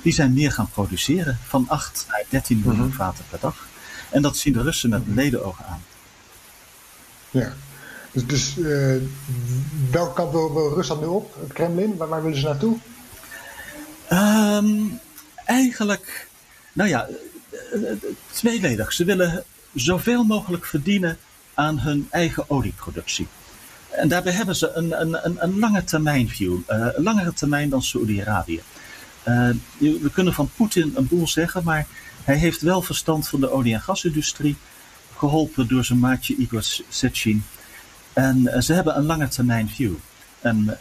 Die zijn meer gaan produceren, van 8 naar 13 miljoen mm -hmm. vaten per dag. En dat zien de Russen met ledenogen aan. Ja, dus, dus uh, welke kant wil, Rusland nu op? Het Kremlin? Waar, waar willen ze naartoe? Um, eigenlijk, nou ja, tweeledig. Ze willen zoveel mogelijk verdienen aan hun eigen olieproductie. En daarbij hebben ze een, een, een lange termijn view, uh, een langere termijn dan Saoedi-Arabië. Uh, we kunnen van Poetin een boel zeggen, maar hij heeft wel verstand van de olie- en gasindustrie, geholpen door zijn maatje Igor Sechin. En uh, ze hebben een lange termijn view. En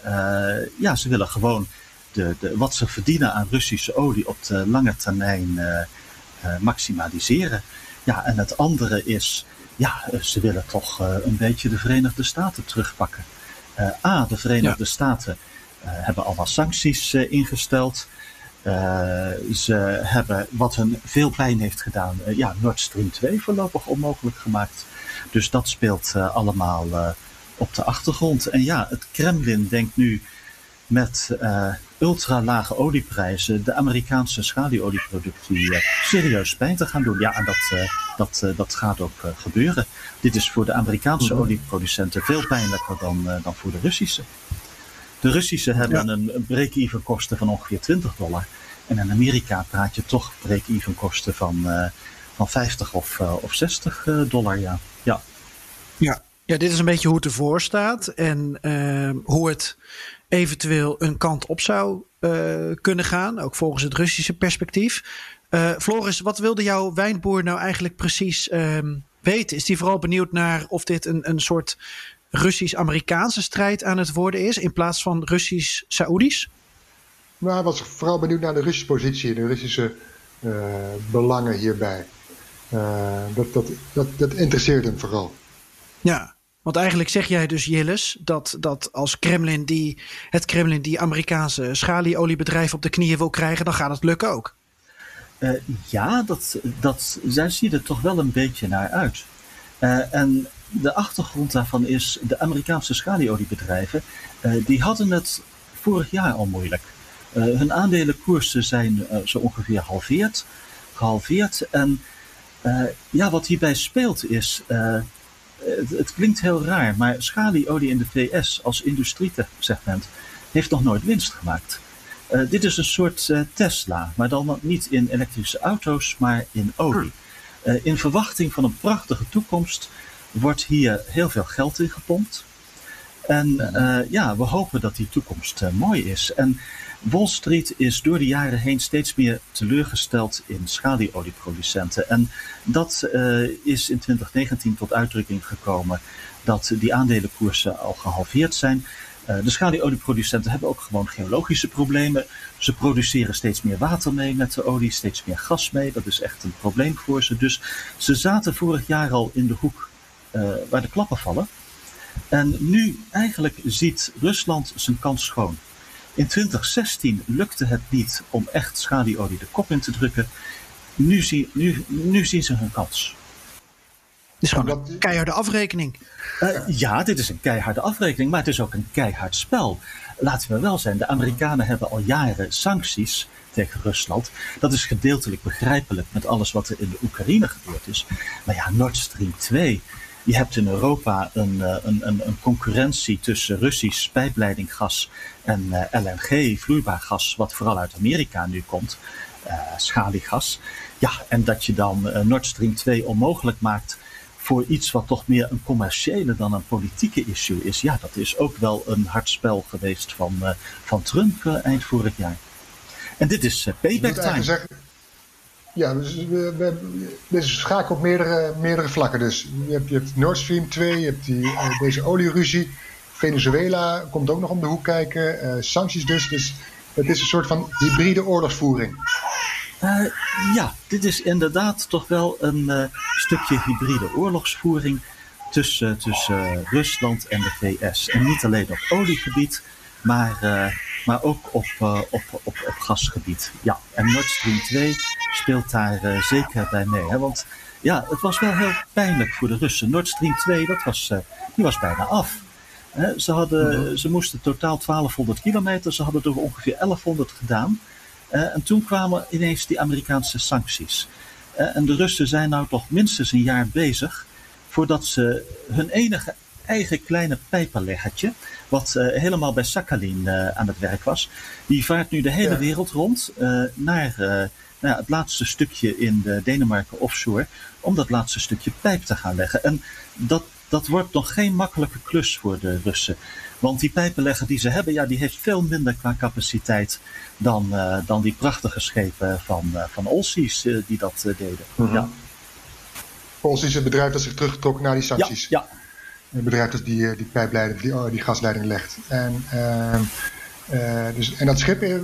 ja, ze willen gewoon de, de, wat ze verdienen aan Russische olie op de lange termijn maximaliseren. Ja, en het andere is ja, eh, ze willen toch uh, een beetje de Verenigde Staten terugpakken. Uh, A, de Verenigde ja. Staten hebben al wat sancties ingesteld. ze hebben wat hun veel pijn heeft gedaan, ja, Nord Stream 2 voorlopig onmogelijk gemaakt. Dus dat speelt allemaal op de achtergrond. En ja, het Kremlin denkt nu met ultra-lage olieprijzen de Amerikaanse schalieolieproductie uh, serieus pijn te gaan doen. Ja, en dat, uh, dat, dat gaat ook gebeuren. Dit is voor de Amerikaanse mm -hmm. olieproducenten veel pijnlijker dan, dan voor de Russische. De Russische hebben ja. een break-even kosten van ongeveer 20 dollar. En in Amerika praat je toch break-even kosten van, van 50 of, of 60 dollar. Ja. Ja. Ja. ja, dit is een beetje hoe het ervoor staat. En hoe het eventueel een kant op zou uh, kunnen gaan, ook volgens het Russische perspectief. Uh, Floris, wat wilde jouw wijnboer nou eigenlijk precies uh, weten? Is hij vooral benieuwd naar of dit een, een soort Russisch-Amerikaanse strijd aan het worden is, in plaats van Russisch-Saoedisch? Nou, hij was vooral benieuwd naar de Russische positie en de Russische uh, belangen hierbij. dat, dat, dat, dat interesseert hem vooral. Ja, want eigenlijk zeg jij dus, Jilles, dat, dat als Kremlin die, het Kremlin die Amerikaanse schalieoliebedrijf op de knieën wil krijgen, dan gaat het lukken ook. Uh, ja, dat, dat, daar ziet er toch wel een beetje naar uit. Uh, en de achtergrond daarvan is, de Amerikaanse schalieoliebedrijven, uh, die hadden het vorig jaar al moeilijk. hun aandelenkoersen zijn zo ongeveer halveerd, gehalveerd. En ja, wat hierbij speelt is, het, het, klinkt heel raar, maar schalieolie in de VS als industriesegment heeft nog nooit winst gemaakt. dit is een soort Tesla, maar dan niet in elektrische auto's, maar in olie. in verwachting van een prachtige toekomst wordt hier heel veel geld in gepompt. En uh, ja, we hopen dat die toekomst mooi is. En Wall Street is door de jaren heen steeds meer teleurgesteld in schalieolieproducenten. En dat uh, is in 2019 tot uitdrukking gekomen dat die aandelenkoersen al gehalveerd zijn. de schalieolieproducenten hebben ook gewoon geologische problemen. Ze produceren steeds meer water mee met de olie, steeds meer gas mee. Dat is echt een probleem voor ze. Dus ze zaten vorig jaar al in de hoek waar de klappen vallen. En nu eigenlijk ziet Rusland zijn kans schoon. In 2016 lukte het niet om echt schalieolie de kop in te drukken. Nu, zie, nu, nu zien ze hun kans. Het is gewoon een keiharde afrekening. Uh, ja, dit is een keiharde afrekening, maar het is ook een keihard spel. Laten we wel zijn, de Amerikanen hebben al jaren sancties tegen Rusland. Dat is gedeeltelijk begrijpelijk met alles wat er in de Oekraïne gebeurd is. Maar ja, Nord Stream 2 je hebt in Europa een, eh, een, een, een concurrentie tussen Russisch pijpleidinggas en eh, LNG, vloeibaar gas, wat vooral uit Amerika nu komt, uh, schaliegas. Ja, en dat je dan Nord Stream 2 onmogelijk maakt voor iets wat toch meer een commerciële dan een politieke issue is. Ja, dat is ook wel een hard spel geweest van, van Trump eind vorig jaar. En dit is payback time. Ja, dus we, we, deze schakel op meerdere, meerdere vlakken. Dus je hebt, je hebt Nord Stream 2, je hebt die, uh, deze olieruzie. Venezuela komt ook nog om de hoek kijken. Uh, sancties dus. Dus het is een soort van hybride oorlogsvoering. Uh, ja, dit is inderdaad toch wel een stukje hybride oorlogsvoering tussen, tussen Rusland en de VS. En niet alleen op oliegebied, maar, maar ook op, op, op, op gasgebied. Ja, en Nord Stream 2 speelt daar uh, zeker bij mee. Hè? Want ja, het was wel heel pijnlijk voor de Russen. Nord Stream 2, dat was, uh, die was bijna af. Hè? Ze, hadden, mhm. ze moesten totaal 1200 kilometer, ze hadden er ongeveer 1100 gedaan. En toen kwamen ineens die Amerikaanse sancties. en de Russen zijn nou toch minstens een jaar bezig voordat ze hun enige eigen kleine pijpenleggertje, wat uh, helemaal bij Sakhalin uh, aan het werk was. Die vaart nu de hele ja. wereld rond uh, naar nou, het laatste stukje in de Denemarken offshore, om dat laatste stukje pijp te gaan leggen. En dat, dat wordt nog geen makkelijke klus voor de Russen. Want die pijpenlegger die ze hebben, ja, die heeft veel minder qua capaciteit dan, dan die prachtige schepen van, van Olsies die dat deden. Mm -hmm. ja. Olsies is het bedrijf dat zich teruggetrokken naar die sancties. Ja, ja. Een bedrijf dat die, die pijpleiding, die, die gasleiding legt. En ehm, uh, dus, en dat schip, uh,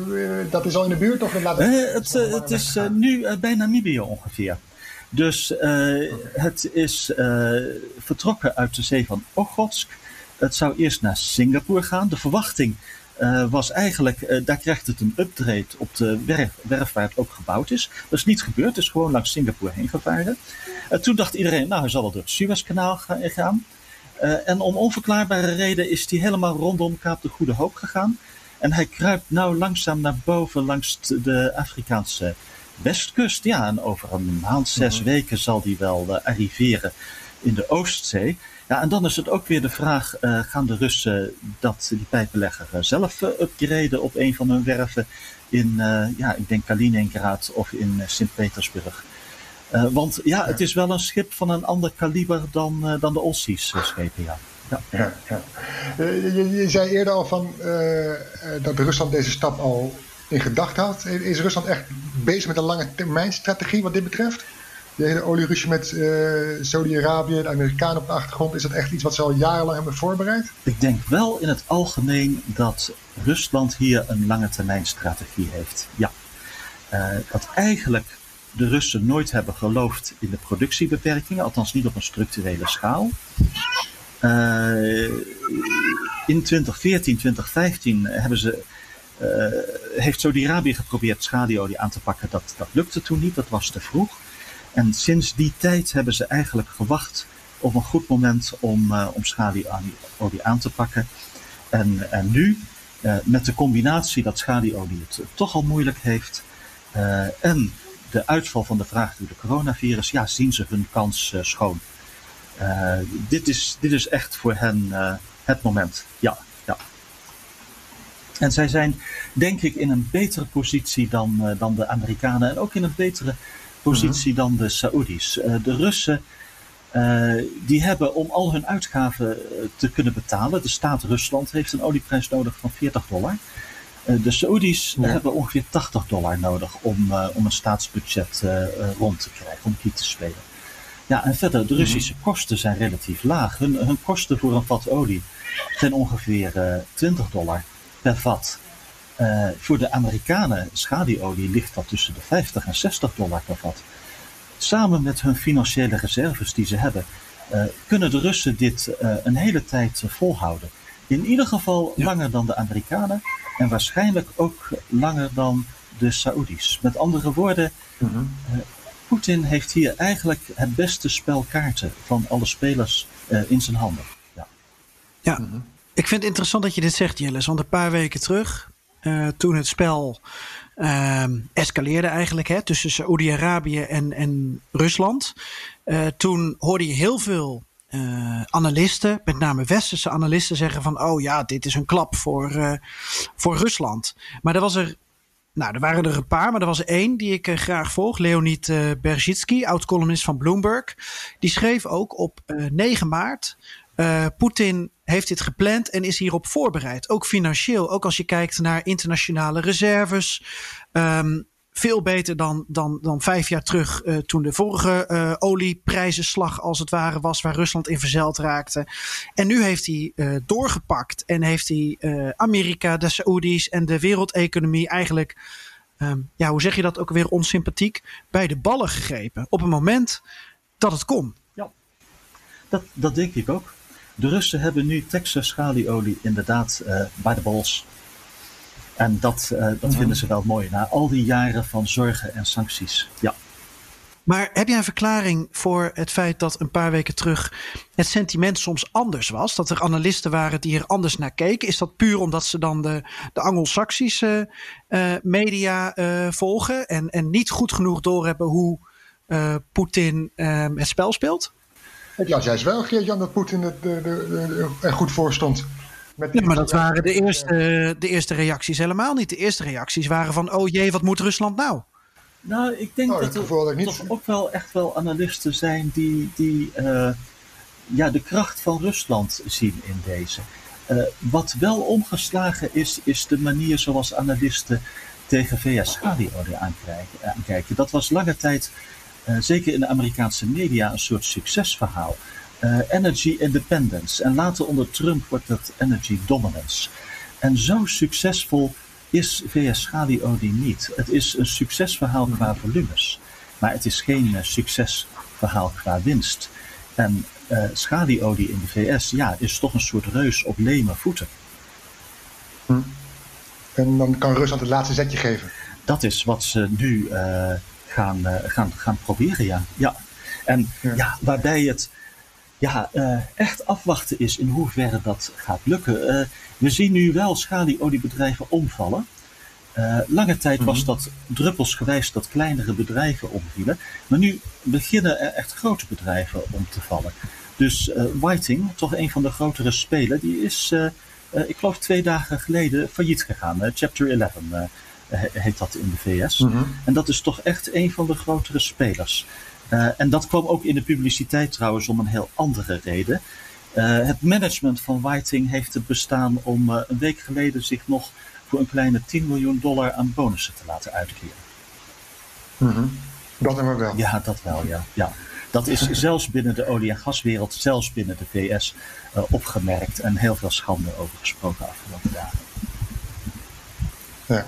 dat is al in de buurt? Of laat het, uh, het, het is nu bij Namibië ongeveer. Dus het is vertrokken uit de zee van Okhotsk. Het zou eerst naar Singapore gaan. De verwachting was eigenlijk, daar krijgt het een upgrade op de werf, werf waar het ook gebouwd is. Dat is niet gebeurd, het is gewoon langs Singapore heen gevaren. toen dacht iedereen, nou hij zal wel door het Suezkanaal gaan. En om onverklaarbare reden is hij helemaal rondom Kaap de Goede Hoop gegaan. En hij kruipt nou langzaam naar boven langs de Afrikaanse westkust. Ja, en over een maand, zes mhm. weken zal die wel uh, arriveren in de Oostzee. Ja, en dan is het ook weer de vraag, uh, gaan de Russen dat, die pijpenlegger zelf upgraden op een van hun werven in, ja, ik denk Kaliningrad of in Sint-Petersburg. Want ja, het is wel een schip van een ander kaliber dan, dan de Olsies schepen, ja ja, ja, ja. Eh, je, je, zei eerder al van, uh, dat Rusland deze stap al in gedachten had. Is Rusland echt bezig met een lange termijn strategie wat dit betreft? De hele olieruzie met uh, Saudi-Arabië, de Amerikanen op de achtergrond, is dat echt iets wat ze al jarenlang hebben voorbereid? Ik denk wel in het algemeen dat Rusland hier een lange termijn strategie heeft. Ja. Uh, dat eigenlijk de Russen nooit hebben geloofd in de productiebeperkingen, althans niet op een structurele schaal. Uh, in 2014, 2015 hebben ze, uh, heeft Saudi-Arabië geprobeerd schalieolie aan te pakken. Dat, dat lukte toen niet, dat was te vroeg. En sinds die tijd hebben ze eigenlijk gewacht op een goed moment om, uh, om aan te pakken. En, en nu, met de combinatie dat schalieolie het toch al moeilijk heeft en de uitval van de vraag door de coronavirus, ja, zien ze hun kans schoon. dit, is, dit is echt voor hen het moment. Ja, ja. En zij zijn, denk ik, in een betere positie dan, dan de Amerikanen. En ook in een betere positie dan de Saoedi's. de Russen uh, die hebben om al hun uitgaven eh, te kunnen betalen. De staat Rusland heeft een olieprijs nodig van 40 dollar. Uh, de Saoedi's hebben ongeveer 80 dollar nodig om, om een staatsbudget rond te krijgen, om die te spelen. Ja, en verder, de Russische mhm. kosten zijn relatief laag. Hun, hun kosten voor een vat olie zijn ongeveer 20 dollar per vat. voor de Amerikanen, schadiolie, ligt dat tussen de 50 en 60 dollar per vat samen met hun financiële reserves die ze hebben, uh, kunnen de Russen dit uh, een hele tijd volhouden. In ieder geval langer dan de Amerikanen en waarschijnlijk ook langer dan de Saoedi's. Met andere woorden, uh, Poetin heeft hier eigenlijk het beste spel kaarten van alle spelers in zijn handen. Ja, ja. Mhm. ik vind het interessant dat je dit zegt, Jelles. Want een paar weken terug, toen het spel uh, escaleerde eigenlijk hè, tussen Saoedi-Arabië en, en Rusland. Uh, toen hoorde je heel veel uh, analisten, met name westerse analisten, zeggen van: oh ja, dit is een klap voor, uh, voor Rusland. Maar er was er. Nou, er waren er een paar, maar er was één die ik graag volg. Leonid uh, Berzitsky, oud-columnist van Bloomberg. Die schreef ook op 9 maart Poetin heeft dit gepland en is hierop voorbereid. Ook financieel. Ook als je kijkt naar internationale reserves. Um, veel beter dan, dan, dan vijf jaar terug, uh, toen de vorige uh, olieprijzenslag als het ware was, waar Rusland in verzeild raakte. En nu heeft hij uh, doorgepakt en heeft hij Amerika, de Saoedi's en de wereldeconomie eigenlijk, um, ja, hoe zeg je dat ook weer onsympathiek, bij de ballen gegrepen. Op een moment dat het kon. Ja, dat, dat denk ik ook. De Russen hebben nu Texas schalieolie inderdaad bij de bols. En dat, uh, dat vinden ze wel mooi, na al die jaren van zorgen en sancties. Ja. Maar heb jij een verklaring voor het feit dat een paar weken terug het sentiment soms anders was? Dat er analisten waren die er anders naar keken? Is dat puur omdat ze dan de, de Anglo-Saxische uh, media uh, volgen en, en niet goed genoeg doorhebben hoe uh, Poetin het spel speelt? Las juist wel, Geert-Jan, dat Poetin er goed voor stond. Ja, maar dat waren de eerste, de eerste reacties helemaal niet. De eerste reacties waren van, oh jee, wat moet Rusland nou? Nou, ik denk nou, dat er toch ook wel echt wel analisten zijn die, die uh, ja, de kracht van Rusland zien in deze. Uh, wat wel omgeslagen is, is de manier zoals analisten tegen VS-schadiolie aankijken. Dat was lange tijd uh, zeker in de Amerikaanse media, een soort succesverhaal. Uh, energy independence. En later onder Trump wordt dat energy dominance. En zo succesvol is VS schalieolie niet. Het is een succesverhaal qua volumes. Maar het is geen uh, succesverhaal qua winst. En uh, schalieolie in de VS ja, is toch een soort reus op leme voeten. Hm. En dan kan Rusland het laatste zetje geven. Dat is wat ze nu gaan, uh, gaan, gaan proberen, ja. ja. En ja. waarbij het ja, uh, echt afwachten is in hoeverre dat gaat lukken. Uh, we zien nu wel schalieoliebedrijven omvallen. lange tijd was mhm. dat druppelsgewijs dat kleinere bedrijven omvielen. Maar nu beginnen er echt grote bedrijven om te vallen. Dus Whiting, toch een van de grotere spelen, die is, ik geloof twee dagen geleden failliet gegaan. Chapter 11 heet dat in de VS. Mhm. En dat is toch echt een van de grotere spelers. Uh, en dat kwam ook in de publiciteit trouwens om een heel andere reden. Uh, het management van Whiting heeft het bestaan om uh, een week geleden zich nog voor een kleine 10 miljoen dollar aan bonussen te laten uitkeren. Mm -hmm. Dat hebben we wel. Ja, dat wel, ja. ja. Dat is zelfs binnen de olie- en gaswereld, zelfs binnen de VS, opgemerkt en heel veel schande over gesproken afgelopen dagen. Ja.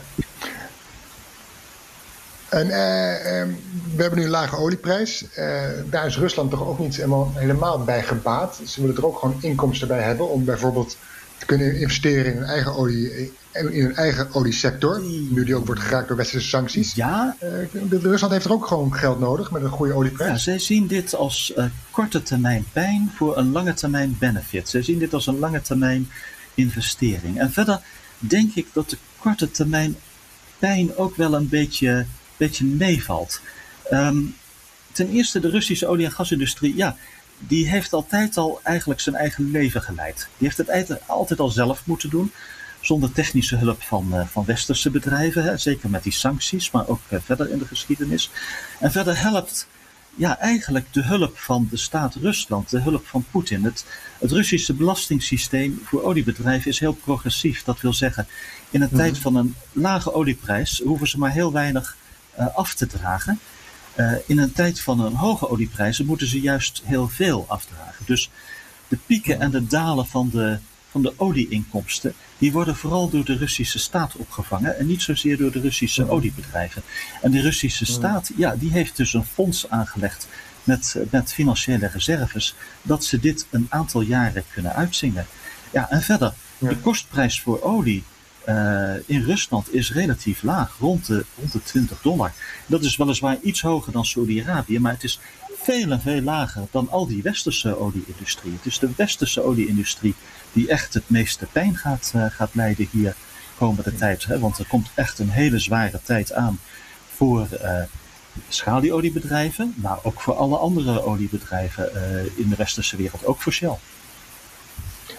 En uh, um, we hebben nu een lage olieprijs. Uh, daar is Rusland toch ook niet helemaal, helemaal bij gebaat. Ze willen er ook gewoon inkomsten bij hebben om bijvoorbeeld te kunnen investeren in hun eigen olie, in hun eigen oliesector. Nu die ook wordt geraakt door westerse sancties. Ja. Uh, Rusland heeft er ook gewoon geld nodig met een goede olieprijs. Ja, zij zien dit als korte termijn pijn voor een lange termijn benefit. Zij zien dit als een lange termijn investering. En verder denk ik dat de korte termijn pijn ook wel een beetje beetje meevalt. Ehm, ten eerste, de Russische olie- en gasindustrie, ja, die heeft altijd al eigenlijk zijn eigen leven geleid. Die heeft het altijd al zelf moeten doen, zonder technische hulp van, uh, van westerse bedrijven, hè, zeker met die sancties, maar ook uh, verder in de geschiedenis. En verder helpt ja, eigenlijk de hulp van de staat Rusland, de hulp van Poetin. Het, het Russische belastingssysteem voor oliebedrijven is heel progressief. Dat wil zeggen, in een tijd van een lage olieprijs hoeven ze maar heel weinig af te dragen. Uh, in een tijd van een hoge olieprijzen moeten ze juist heel veel afdragen. Dus de pieken en de dalen van de, van de olieinkomsten, die worden vooral door de Russische staat opgevangen en niet zozeer door de Russische oliebedrijven. En de Russische staat, ja, die heeft dus een fonds aangelegd met, met financiële reserves, dat ze dit een aantal jaren kunnen uitzingen. Ja, en verder, de kostprijs voor olie uh, in Rusland is relatief laag, rond de, rond de 20 dollar. Dat is weliswaar iets hoger dan Saudi-Arabië, maar het is veel en veel lager dan al die westerse olieindustrie. Het is de westerse olieindustrie die echt het meeste pijn gaat, uh, gaat leiden hier komende tijd. Hè? Want er komt echt een hele zware tijd aan voor uh, schalieoliebedrijven, maar ook voor alle andere oliebedrijven in de westerse wereld, ook voor Shell.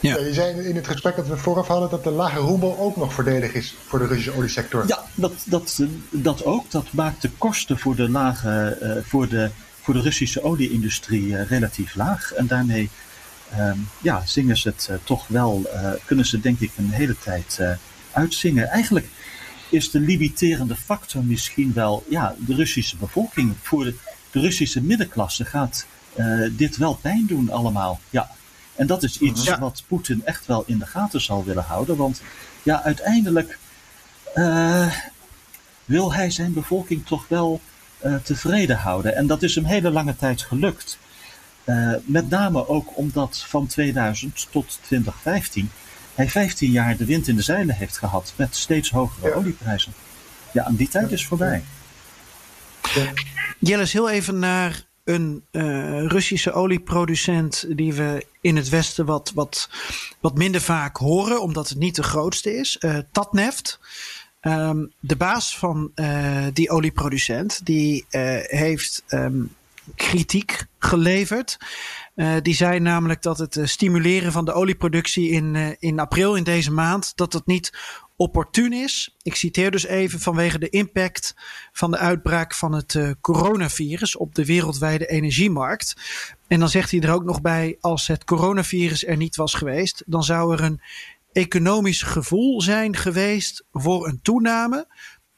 Ja. Je zei in het gesprek dat we vooraf hadden dat de lage roebel ook nog voordelig is voor de Russische oliesector. Ja, dat, dat, dat ook. Dat maakt de kosten voor de, lage, uh, voor de, voor de Russische olieindustrie uh, relatief laag. En daarmee um, ja, zingen ze het uh, toch wel, kunnen ze denk ik een hele tijd uitzingen. Eigenlijk is de limiterende factor misschien wel ja, de Russische bevolking. Voor de, de Russische middenklasse gaat dit wel pijn doen allemaal. Ja. En dat is iets ja. wat Poetin echt wel in de gaten zal willen houden. Want ja, uiteindelijk uh, wil hij zijn bevolking toch wel uh, tevreden houden. En dat is hem hele lange tijd gelukt. Uh, met name ook omdat van 2000 tot 2015 hij 15 jaar de wind in de zeilen heeft gehad met steeds hogere ja. olieprijzen. Ja, en die tijd is voorbij. Ja. Jelles, heel even naar een uh, Russische olieproducent die we in het Westen wat, wat, wat minder vaak horen, omdat het niet de grootste is. Uh, Tatneft. Um, de baas van uh, die olieproducent, die heeft um, kritiek geleverd. Die zei namelijk dat het stimuleren van de olieproductie in, in april in deze maand, dat het niet opportun is. Ik citeer dus even vanwege de impact van de uitbraak van het uh, coronavirus op de wereldwijde energiemarkt. En dan zegt hij er ook nog bij, als het coronavirus er niet was geweest, dan zou er een economisch gevoel zijn geweest voor een toename.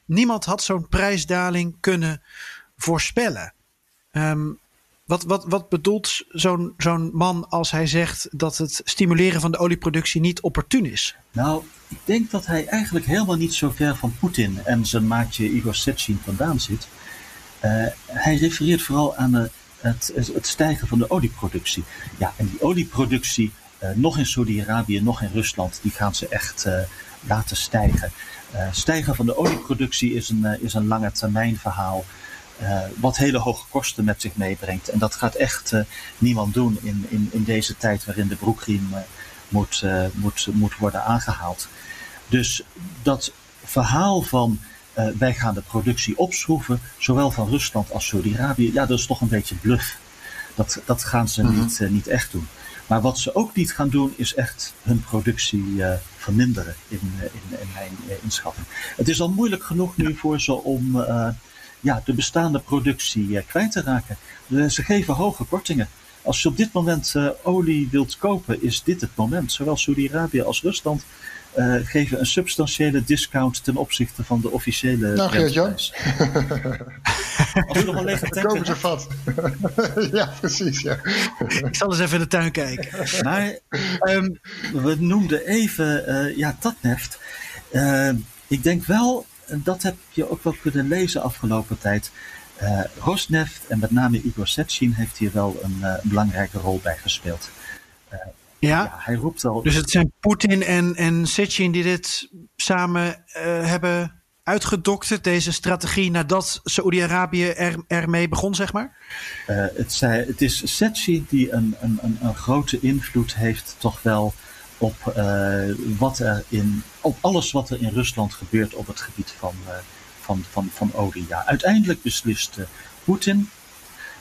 Niemand had zo'n prijsdaling kunnen voorspellen. Um, wat, wat, wat bedoelt zo'n zo'n man als hij zegt dat het stimuleren van de olieproductie niet opportun is? Nou, ik denk dat hij eigenlijk helemaal niet zo ver van Poetin en zijn maatje Igor Sechin vandaan zit. Uh, hij refereert vooral aan de, het, het stijgen van de olieproductie. Ja, en die olieproductie, uh, nog in Saudi-Arabië, nog in Rusland, die gaan ze echt laten stijgen. stijgen van de olieproductie is een, is een lange termijn verhaal. Uh, wat hele hoge kosten met zich meebrengt. En dat gaat echt uh, niemand doen in, in, in deze tijd waarin de broekriem uh, moet, moet, moet worden aangehaald. Dus dat verhaal van wij gaan de productie opschroeven, zowel van Rusland als Saudi-Arabië, ja, dat is toch een beetje bluff. Dat, dat gaan ze mm-hmm. niet, niet echt doen. Maar wat ze ook niet gaan doen, is echt hun productie verminderen in, in, in mijn inschatting. Het is al moeilijk genoeg nu voor ze om ja, de bestaande productie uh, kwijt te raken. Uh, ze geven hoge kortingen. Als je op dit moment uh, olie wilt kopen, is dit het moment. Zowel Saudi-Arabië als Rusland geven een substantiële discount ten opzichte van de officiële nou, prijs. Als je nog een lege tank kopen ze vat. ja, precies. Ja. Ik zal eens even in de tuin kijken. Maar um, we noemden even ja, Tatneft. ik denk wel en dat heb je ook wel kunnen lezen afgelopen tijd. Uh, Rosneft en met name Igor Sechin heeft hier wel een uh, belangrijke rol bij gespeeld. Uh, ja? ja? hij roept al. Dus het zijn Poetin en, en Sechin die dit samen hebben uitgedokterd, deze strategie, nadat Saoedi-Arabië er, ermee begon, zeg maar? het, zei, het is Sechin die een, een, een, een grote invloed heeft, toch wel op, uh, wat er in, op alles wat er in Rusland gebeurt op het gebied van, uh, van, van, van olie. Ja, uiteindelijk beslist Poetin.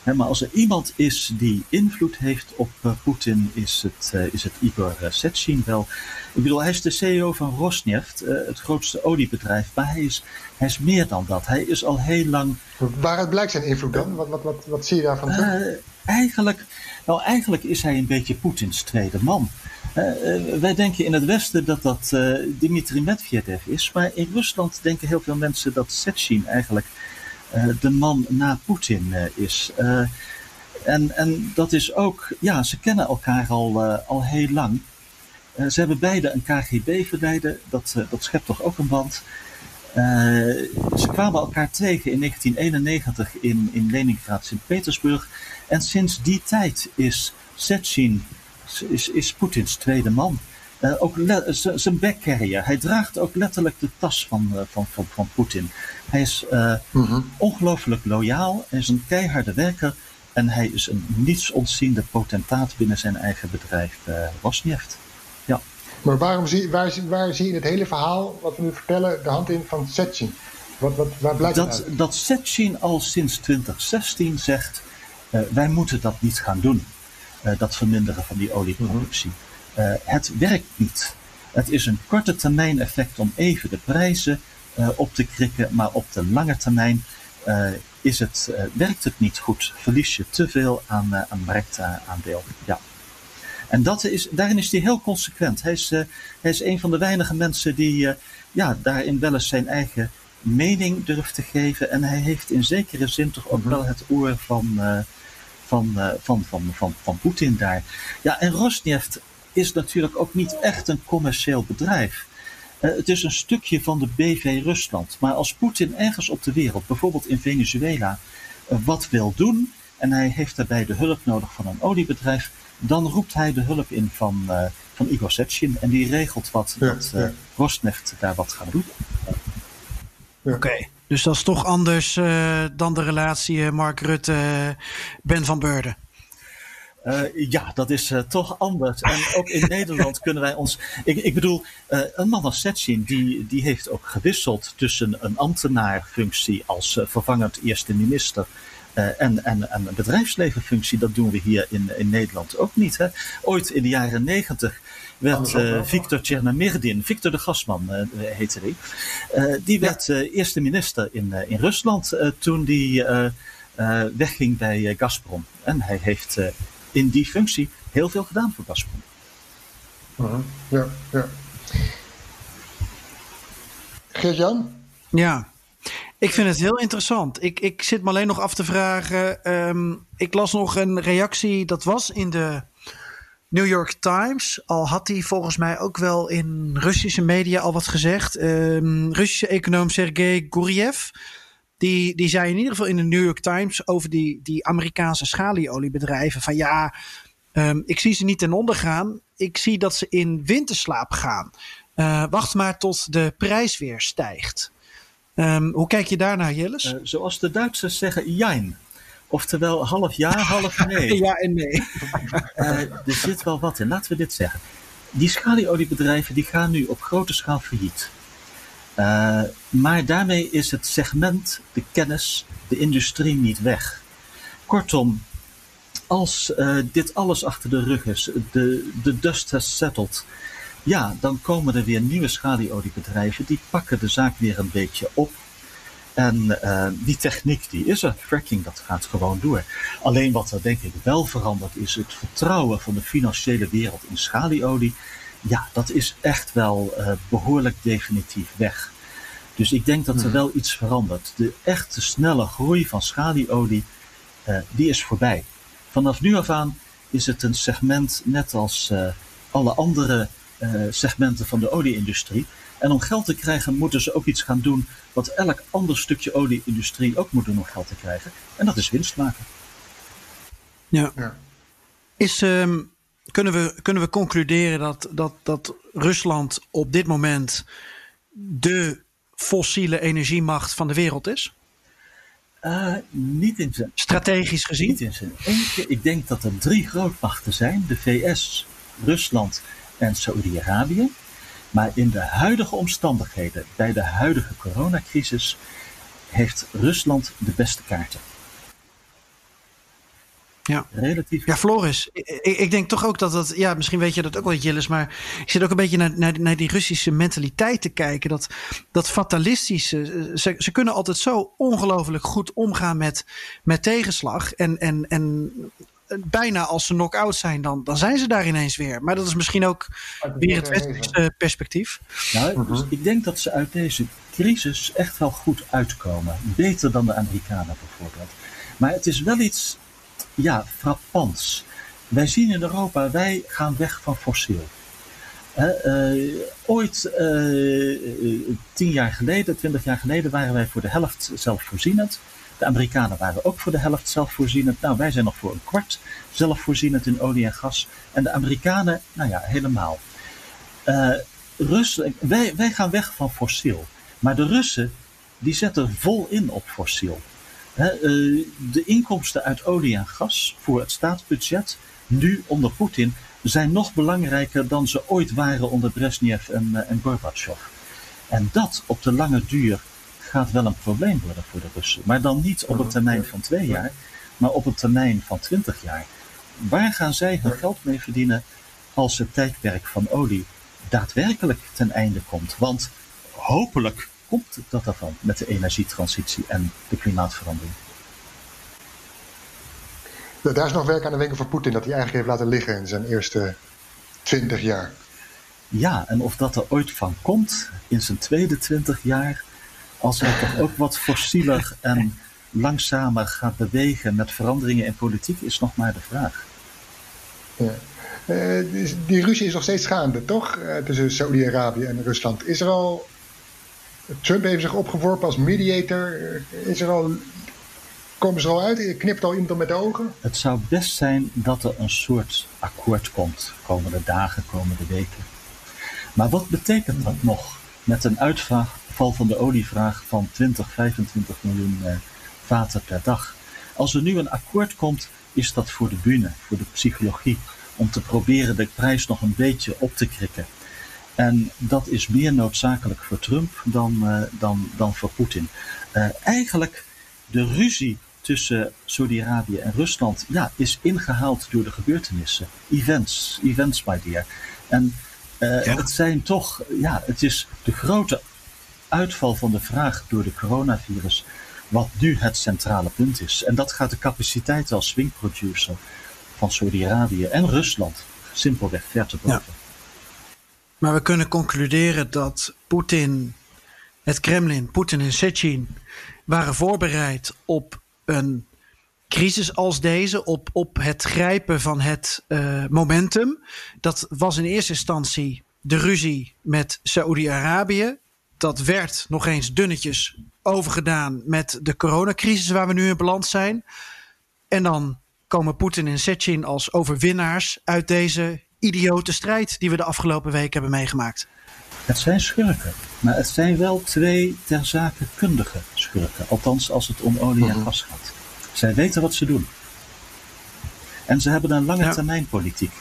maar als er iemand is die invloed heeft op Poetin, is het, is het Igor Sechin wel. Ik bedoel, hij is de CEO van Rosneft, het grootste oliebedrijf, maar hij is, hij is meer dan dat. Hij is al heel lang. Waaruit blijkt zijn invloed dan? Wat, wat, wat, wat zie je daarvan eigenlijk, nou, eigenlijk is hij een beetje Poetins tweede man. Uh, wij denken in het Westen dat dat uh, Dmitri Medvedev is, maar in Rusland denken heel veel mensen dat Sechin eigenlijk uh, de man na Poetin is. en, en dat is ook, ja, ze kennen elkaar al, al heel lang. ze hebben beide een KGB-verleden, dat, dat schept toch ook een band. ze kwamen elkaar tegen in 1991 in, in Leningrad, Sint-Petersburg. En sinds die tijd is Sechin is, is Poetins tweede man. Uh, ook zijn backcarrier. Hij draagt ook letterlijk de tas van, uh, van, van, van Poetin. Hij is uh, mm-hmm. ongelooflijk loyaal. Hij is een keiharde werker. En hij is een nietsontziende potentaat binnen zijn eigen bedrijf Rosneft. Ja. Maar waarom zie, waar, waar zie je in het hele verhaal, wat we nu vertellen, de hand in van Sechin? Wat, wat, waar blijkt dat, dat Sechin al sinds 2016 zegt, wij moeten dat niet gaan doen. Eh, dat verminderen van die olieproductie. Uh, het werkt niet. Het is een korte termijn effect om even de prijzen uh, op te krikken, maar op de lange termijn is het, werkt het niet goed. Verlies je te veel aan, aan marktaandeel. Ja. En dat is, daarin is hij heel consequent. Hij is, hij is een van de weinige mensen die ja, daarin wel eens zijn eigen mening durft te geven. En hij heeft in zekere zin toch ook mhm. wel het oor van, van, uh, van, van, van, van Poetin daar. Ja, en Rosneft is natuurlijk ook niet echt een commercieel bedrijf. Uh, het is een stukje van de BV Rusland. Maar als Poetin ergens op de wereld, bijvoorbeeld in Venezuela, uh, wat wil doen en hij heeft daarbij de hulp nodig van een oliebedrijf, dan roept hij de hulp in van, van Igor Sechin en die regelt wat ja, dat ja. Rosneft daar wat gaat doen. Oké. Dus dat is toch anders uh, dan de relatie uh, Mark Rutte-Ben van Beurden. Uh, ja, dat is uh, toch anders. En ook in Nederland kunnen wij ons. Ik, ik bedoel, uh, een man als Setsin, die, die heeft ook gewisseld tussen een ambtenaarfunctie als vervangend eerste minister. en, en, en een bedrijfslevenfunctie, dat doen we hier in, in Nederland ook niet. Hè? Ooit in de jaren negentig werd uh, Victor Tjernamirdin, Victor de Gasman uh, heette die. Uh, die werd eerste minister in, in Rusland toen die wegging bij Gazprom. En hij heeft in die functie heel veel gedaan voor Gazprom. -huh. Ja, ja. Geert-Jan? Ja, ik vind het heel interessant. Ik, ik zit me alleen nog af te vragen. Um, ik las nog een reactie, dat was in de New York Times. Al had hij volgens mij ook wel in Russische media al wat gezegd. Um, Russische econoom Sergei Guriev. Die, die zei in ieder geval in de New York Times over die, die Amerikaanse schalieoliebedrijven. Van ja, um, ik zie ze niet ten onder gaan. Ik zie dat ze in winterslaap gaan. Uh, wacht maar tot de prijs weer stijgt. Um, hoe kijk je daarnaar, Jilles? Uh, zoals de Duitsers zeggen, jein. Oftewel half ja, half nee. ja en nee. uh, er zit wel wat in. Laten we dit zeggen. Die schalieoliebedrijven die gaan nu op grote schaal failliet. Uh, maar daarmee is het segment, de kennis, de industrie niet weg. Kortom, als uh, dit alles achter de rug is, de, de dust has settled, ja, dan komen er weer nieuwe schalieoliebedrijven, die pakken de zaak weer een beetje op. En uh, die techniek die is er. Fracking dat gaat gewoon door. Alleen wat er denk ik wel verandert is het vertrouwen van de financiële wereld in schalieolie. Ja, dat is echt wel uh, behoorlijk definitief weg. Dus ik denk dat er hmm. wel iets verandert. De echte snelle groei van schalieolie, uh, die is voorbij. Vanaf nu af aan is het een segment net als alle andere segmenten van de olieindustrie en om geld te krijgen moeten ze ook iets gaan doen wat elk ander stukje olieindustrie ook moet doen om geld te krijgen. En dat is winst maken. Ja. Is, um, kunnen, we, kunnen we concluderen dat, dat, dat Rusland op dit moment de fossiele energiemacht van de wereld is? Uh, niet in zijn. Strategisch gezien? Niet in zijn eentje. Ik denk dat er drie grootmachten zijn: de VS, Rusland en Saoedi-Arabië. Maar in de huidige omstandigheden, bij de huidige coronacrisis, heeft Rusland de beste kaarten. Ja. Relatief. Ja, Floris, ik, ik, denk toch ook dat dat, ja, misschien weet je dat ook wel, Jillis, maar ik zit ook een beetje naar, naar, naar die Russische mentaliteit te kijken. Dat, dat fatalistische, ze, ze kunnen altijd zo ongelooflijk goed omgaan met, met tegenslag. En, en, en bijna als ze knock-out zijn, dan, dan zijn ze daar ineens weer. Maar dat is misschien ook weer het westerse perspectief. Nou, dus ik denk dat ze uit deze crisis echt wel goed uitkomen. Beter dan de Amerikanen bijvoorbeeld. Maar het is wel iets ja, frappants. Wij zien in Europa, wij gaan weg van fossiel. Uh, ooit, uh, tien jaar geleden, twintig jaar geleden, waren wij voor de helft zelfvoorzienend. De Amerikanen waren ook voor de helft zelfvoorzienend. Nou, wij zijn nog voor een kwart zelfvoorzienend in olie en gas. En de Amerikanen, nou ja, helemaal. Uh, Russen, wij, wij gaan weg van fossiel. Maar de Russen, die zetten vol in op fossiel. Eh, de inkomsten uit olie en gas voor het staatsbudget, nu onder Poetin, zijn nog belangrijker dan ze ooit waren onder Brezhnev en, uh, en Gorbachev. En dat op de lange duur gaat wel een probleem worden voor de Russen. Maar dan niet op een termijn van twee jaar, maar op een termijn van twintig jaar. Waar gaan zij hun geld mee verdienen als het tijdperk van olie daadwerkelijk ten einde komt? Want hopelijk komt dat ervan met de energietransitie en de klimaatverandering? Daar is nog werk aan de winkel voor Poetin dat hij eigenlijk heeft laten liggen in zijn eerste twintig jaar. Ja, en of dat er ooit van komt in zijn tweede twintig jaar, als hij toch ook wat fossieler en langzamer gaat bewegen met veranderingen in politiek, is nog maar de vraag. Ja. Uh, die ruzie is nog steeds gaande, toch? Uh, tussen Saudi-Arabië en Rusland. Is er al Trump heeft zich opgeworpen als mediator. Is er al, komen ze al uit? Knipt al iemand met de ogen? Het zou best zijn dat er een soort akkoord komt. Komende dagen, komende weken. Maar wat betekent dat nog met een uitval van de olievraag van 20, 25 miljoen eh, vaten per dag? Als er nu een akkoord komt, is dat voor de bühne, voor de psychologie, om te proberen de prijs nog een beetje op te krikken. En dat is meer noodzakelijk voor Trump dan, uh, dan, dan voor Poetin. Uh, eigenlijk de ruzie tussen Saudi-Arabië en Rusland ja, is ingehaald door de gebeurtenissen. Events, events my dear. En uh, ja. het zijn toch, ja, het is de grote uitval van de vraag door de coronavirus wat nu het centrale punt is. En dat gaat de capaciteit als swing producer van Saudi-Arabië en Rusland simpelweg ver te boven. Maar we kunnen concluderen dat Poetin, het Kremlin, Poetin en Sechin waren voorbereid op een crisis als deze, op, op het grijpen van het uh, momentum. Dat was in eerste instantie de ruzie met Saoedi-Arabië. Dat werd nog eens dunnetjes overgedaan met de coronacrisis waar we nu in beland zijn. En dan komen Poetin en Sechin als overwinnaars uit deze idiote strijd die we de afgelopen week hebben meegemaakt. Het zijn schurken, maar het zijn wel twee ter zake kundige schurken. Althans, als het om olie en gas gaat. Zij weten wat ze doen. En ze hebben een lange termijn politiek.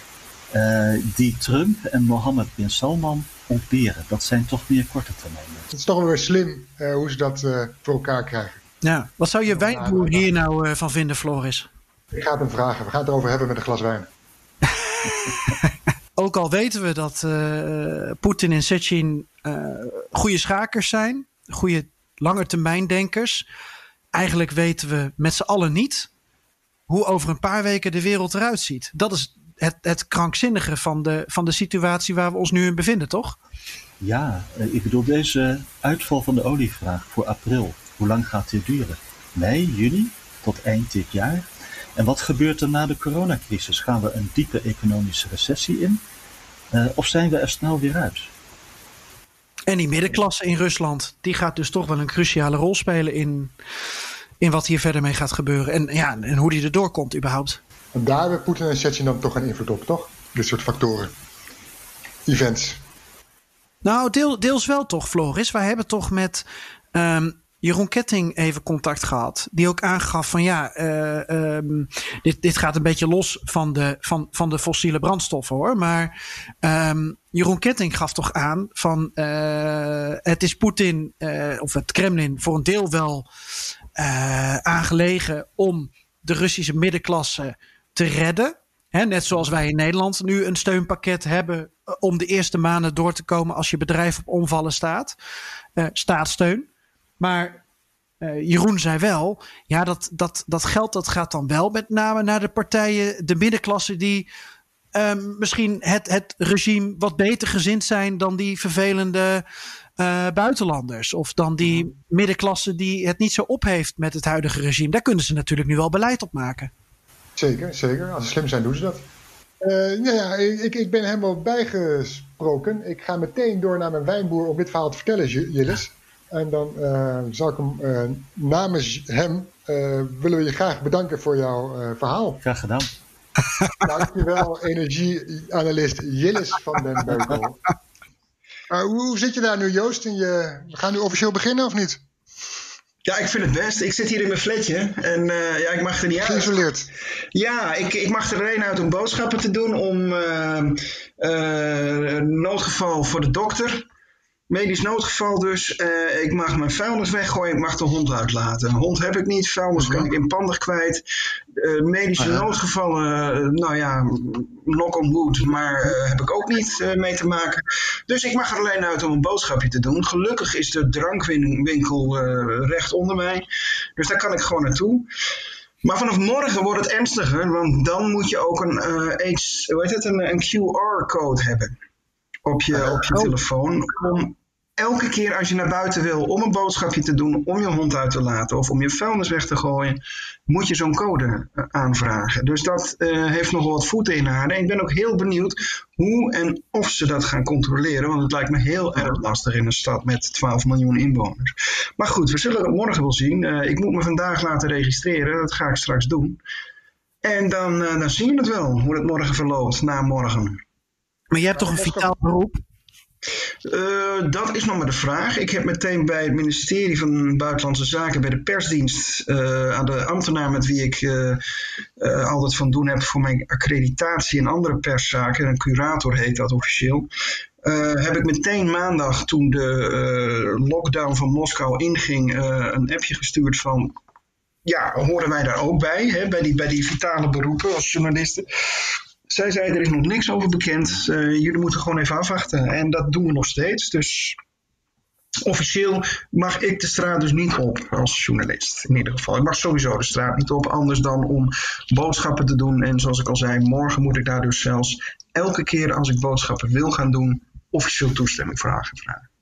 Uh, die Trump en Mohammed bin Salman ontberen. Dat zijn toch meer korte termijnen. Het is toch wel weer slim uh, hoe ze dat uh, voor elkaar krijgen. Ja, wat zou je wijnboer hier nou van vinden, Floris? Ik ga het hem vragen. We gaan het erover hebben met een glas wijn. Ook al weten we dat uh, Poetin en Sechin uh, goede schakers zijn, goede langetermijndenkers. Eigenlijk weten we met z'n allen niet hoe over een paar weken de wereld eruit ziet. Dat is het, het krankzinnige van de, van de situatie waar we ons nu in bevinden, toch? Ja, ik bedoel deze uitval van de olievraag voor april. Hoe lang gaat dit duren? Mei, juni, tot eind dit jaar? En wat gebeurt er na de coronacrisis? Gaan we een diepe economische recessie in? Uh, of zijn we er snel weer uit? En die middenklasse in Rusland, die gaat dus toch wel een cruciale rol spelen in, in wat hier verder mee gaat gebeuren. En, ja, en hoe die erdoor komt überhaupt. Daar hebben Poetin en Chechen dan toch een invloed op, toch? Dit soort factoren. Events. Nou, deel, deels wel toch, Floris. Wij hebben toch met um, Jeroen Ketting even contact gehad. Die ook aangaf van ja, uh, um, dit, dit gaat een beetje los van de, van, van de fossiele brandstoffen hoor. Maar um, Jeroen Ketting gaf toch aan van uh, het is Poetin uh, of het Kremlin voor een deel wel aangelegen om de Russische middenklasse te redden. He, net zoals wij in Nederland nu een steunpakket hebben om de eerste maanden door te komen als je bedrijf op omvallen staat. Uh, staatssteun. Maar uh, Jeroen zei wel, ja, dat, dat, dat geld dat gaat dan wel met name naar de partijen, de middenklasse die um, misschien het, het regime wat beter gezind zijn dan die vervelende uh, buitenlanders. Of dan die middenklasse die het niet zo op heeft met het huidige regime. Daar kunnen ze natuurlijk nu wel beleid op maken. Zeker, zeker. Als ze slim zijn, doen ze dat. Uh, nou ja, ik, ik ben helemaal bijgesproken. Ik ga meteen door naar mijn wijnboer om dit verhaal te vertellen, Jillis. En dan uh, zal ik hem uh, namens hem willen we je graag bedanken voor jouw verhaal. Graag gedaan. Dankjewel, energieanalist Jillis van den Beukel. hoe zit je daar nu, Joost? En je, we gaan nu officieel beginnen of niet? Ja, ik vind het best. Ik zit hier in mijn flatje en uh, ja, ik mag er niet uit. Geïsoleerd? Ja, ik, ik mag er alleen uit om boodschappen te doen, om uh, uh, noodgeval voor de dokter. Medisch noodgeval dus. Uh, ik mag mijn vuilnis weggooien. Ik mag de hond uitlaten. Een hond heb ik niet. Vuilnis kan ik in pandig kwijt. Uh, medische uh noodgevallen. Uh, nou ja, knock on wood. Maar heb ik ook niet mee te maken. Dus ik mag er alleen uit om een boodschapje te doen. Gelukkig is de drankwinkel recht onder mij. Dus daar kan ik gewoon naartoe. Maar vanaf morgen wordt het ernstiger. Want dan moet je ook een, AIDS, hoe heet het, een, een QR-code hebben op je, op je telefoon. Om elke keer als je naar buiten wil om een boodschapje te doen, om je hond uit te laten of om je vuilnis weg te gooien, moet je zo'n code eh, aanvragen. Dus dat uh, heeft nogal wat voeten in de En ik ben ook heel benieuwd hoe en of ze dat gaan controleren, want het lijkt me heel erg lastig in een stad met 12 miljoen inwoners. Maar goed, we zullen het morgen wel zien. Uh, ik moet me vandaag laten registreren, dat ga ik straks doen. En dan, uh, dan zien we het wel, hoe het morgen verloopt, na morgen. Maar je hebt toch een vitaal beroep? Uh, dat is nog maar de vraag. Ik heb meteen bij het ministerie van Buitenlandse Zaken, bij de persdienst, uh, aan de ambtenaar met wie ik uh, altijd van doen heb voor mijn accreditatie en andere perszaken, een curator heet dat officieel, heb ik meteen maandag, toen de lockdown van Moskou inging, een appje gestuurd van ja, horen wij daar ook bij, hè, bij, die, bij die vitale beroepen als journalisten. Zij zei, er is nog niks over bekend. Uh, jullie moeten gewoon even afwachten. En dat doen we nog steeds. Dus officieel mag ik de straat dus niet op als journalist. In ieder geval. Ik mag sowieso de straat niet op. Anders dan om boodschappen te doen. En zoals ik al zei, morgen moet ik daar dus zelfs elke keer als ik boodschappen wil gaan doen, officieel toestemming voor aangevraagd.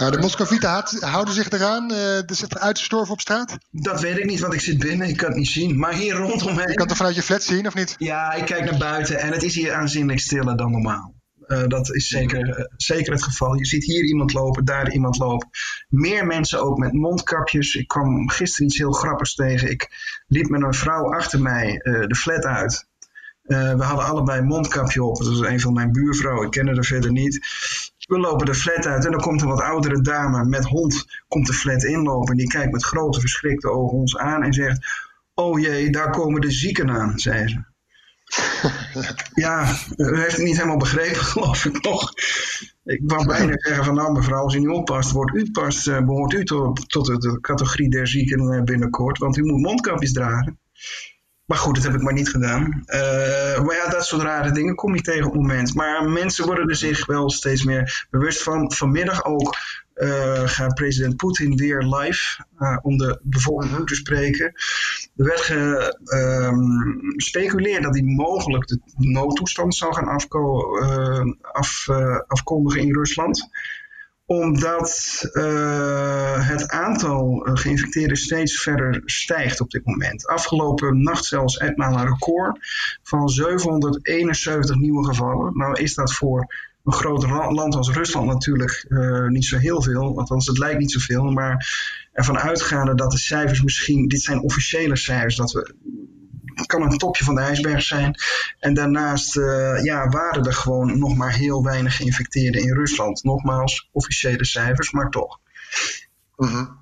Nou, de Moscovieten houden zich eraan. Uh, er zit uitgestorven op straat? Dat weet ik niet, want ik zit binnen. Ik kan het niet zien. Maar hier rondom. Je kan het vanuit je flat zien, of niet? Ja, ik kijk naar buiten en het is hier aanzienlijk stiller dan normaal. Uh, dat is zeker, uh, zeker het geval. Je ziet hier iemand lopen, daar iemand lopen. Meer mensen ook met mondkapjes. Ik kwam gisteren iets heel grappigs tegen. Ik liep met een vrouw achter mij de flat uit. we hadden allebei een mondkapje op. Dat is een van mijn buurvrouwen. Ik kende haar verder niet. We lopen de flat uit en dan komt een wat oudere dame met hond komt de flat inlopen. Die kijkt met grote verschrikte ogen ons aan en zegt... Oh jee, daar komen de zieken aan, zei ze. ja, u heeft het niet helemaal begrepen, geloof ik nog. Ik wou bijna zeggen van nou mevrouw, als u niet oppast, wordt u past, uh, behoort u tot, tot de categorie der zieken uh, binnenkort. Want u moet mondkapjes dragen. Maar goed, dat heb ik maar niet gedaan. Uh, maar ja, dat soort rare dingen kom je tegen op het moment. Maar mensen worden er zich wel steeds meer bewust van. Vanmiddag ook uh, gaat president Poetin weer live uh, om de bevolking te spreken. Er werd gespeculeerd um, dat hij mogelijk de noodtoestand zou gaan afko af, afkondigen in Rusland omdat uh, het aantal geïnfecteerden steeds verder stijgt op dit moment. Afgelopen nacht zelfs etmaal een record van 771 nieuwe gevallen. Nou is dat voor een groot land als Rusland natuurlijk uh, niet zo heel veel. Althans, het lijkt niet zoveel. Maar ervan uitgaande dat de cijfers misschien, dit zijn officiële cijfers, dat we kan een topje van de ijsberg zijn. En daarnaast uh, ja, waren er gewoon nog maar heel weinig geïnfecteerden in Rusland. Nogmaals, officiële cijfers, maar toch. Mm -hmm.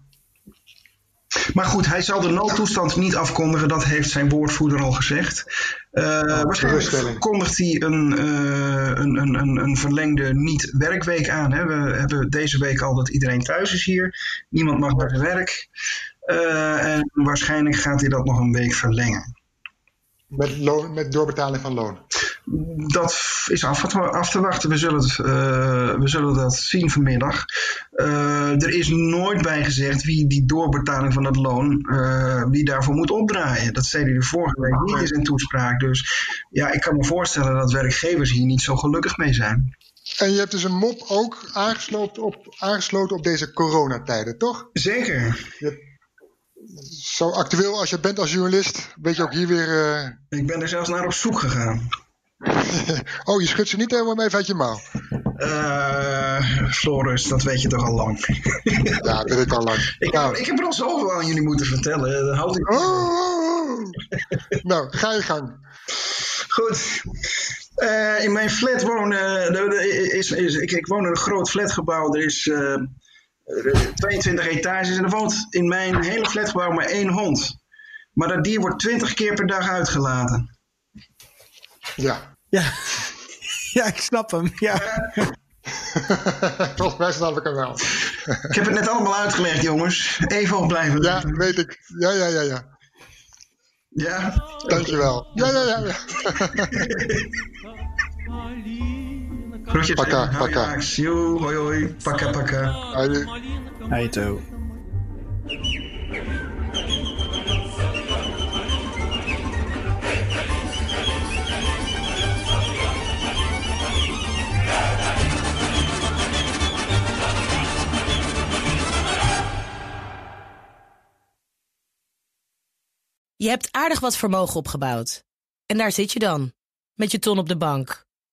Maar goed, hij zal de noodtoestand niet afkondigen, dat heeft zijn woordvoerder al gezegd. Uh, waarschijnlijk kondigt hij een, uh, een, een, een, verlengde niet-werkweek aan. Hè. We hebben deze week al dat iedereen thuis is hier. Niemand mag naar zijn werk. Uh, en waarschijnlijk gaat hij dat nog een week verlengen. Met, loon, met doorbetaling van loon? Dat is af, af te wachten. We zullen, het, uh, we zullen dat zien vanmiddag. Uh, er is nooit bij gezegd wie die doorbetaling van het loon, uh, wie daarvoor moet opdraaien. Dat zei hij de vorige week niet in zijn toespraak. Dus ja, ik kan me voorstellen dat werkgevers hier niet zo gelukkig mee zijn. En je hebt dus een mop ook aangesloten op, aangesloten op deze coronatijden, toch? Zeker. Je, zo actueel als je bent als journalist, weet je ook hier weer... Uh... Ik ben er zelfs naar op zoek gegaan. oh, je schudt ze niet helemaal even uit je mouw? Uh, Floris, dat weet je toch al lang? ja, dat weet ik al lang. Ik, nou. ik heb er al zoveel aan jullie moeten vertellen. Dat houd ik oh, oh, oh. nou, ga je gang. Goed. Uh, in mijn flat wonen... Is, is, ik, ik woon in een groot flatgebouw. Er is... Uh, 22 etages en er woont in mijn hele flatgebouw maar één hond. Maar dat dier wordt 20 keer per dag uitgelaten. Ja. Ja, ja ik snap hem. Ja. Volgens mij snap ik hem wel. ik heb het net allemaal uitgelegd, jongens. Even opblijven. Ja, weet ik. Ja, ja, ja, ja. Ja? Dankjewel. Ja, ja, ja. ja. Groetjes. Pakka, pakka. Yo, hoi, hoi. Pakka, pakka. Hoi. Hey, to. Je hebt aardig wat vermogen opgebouwd. En daar zit je dan, met je ton op de bank.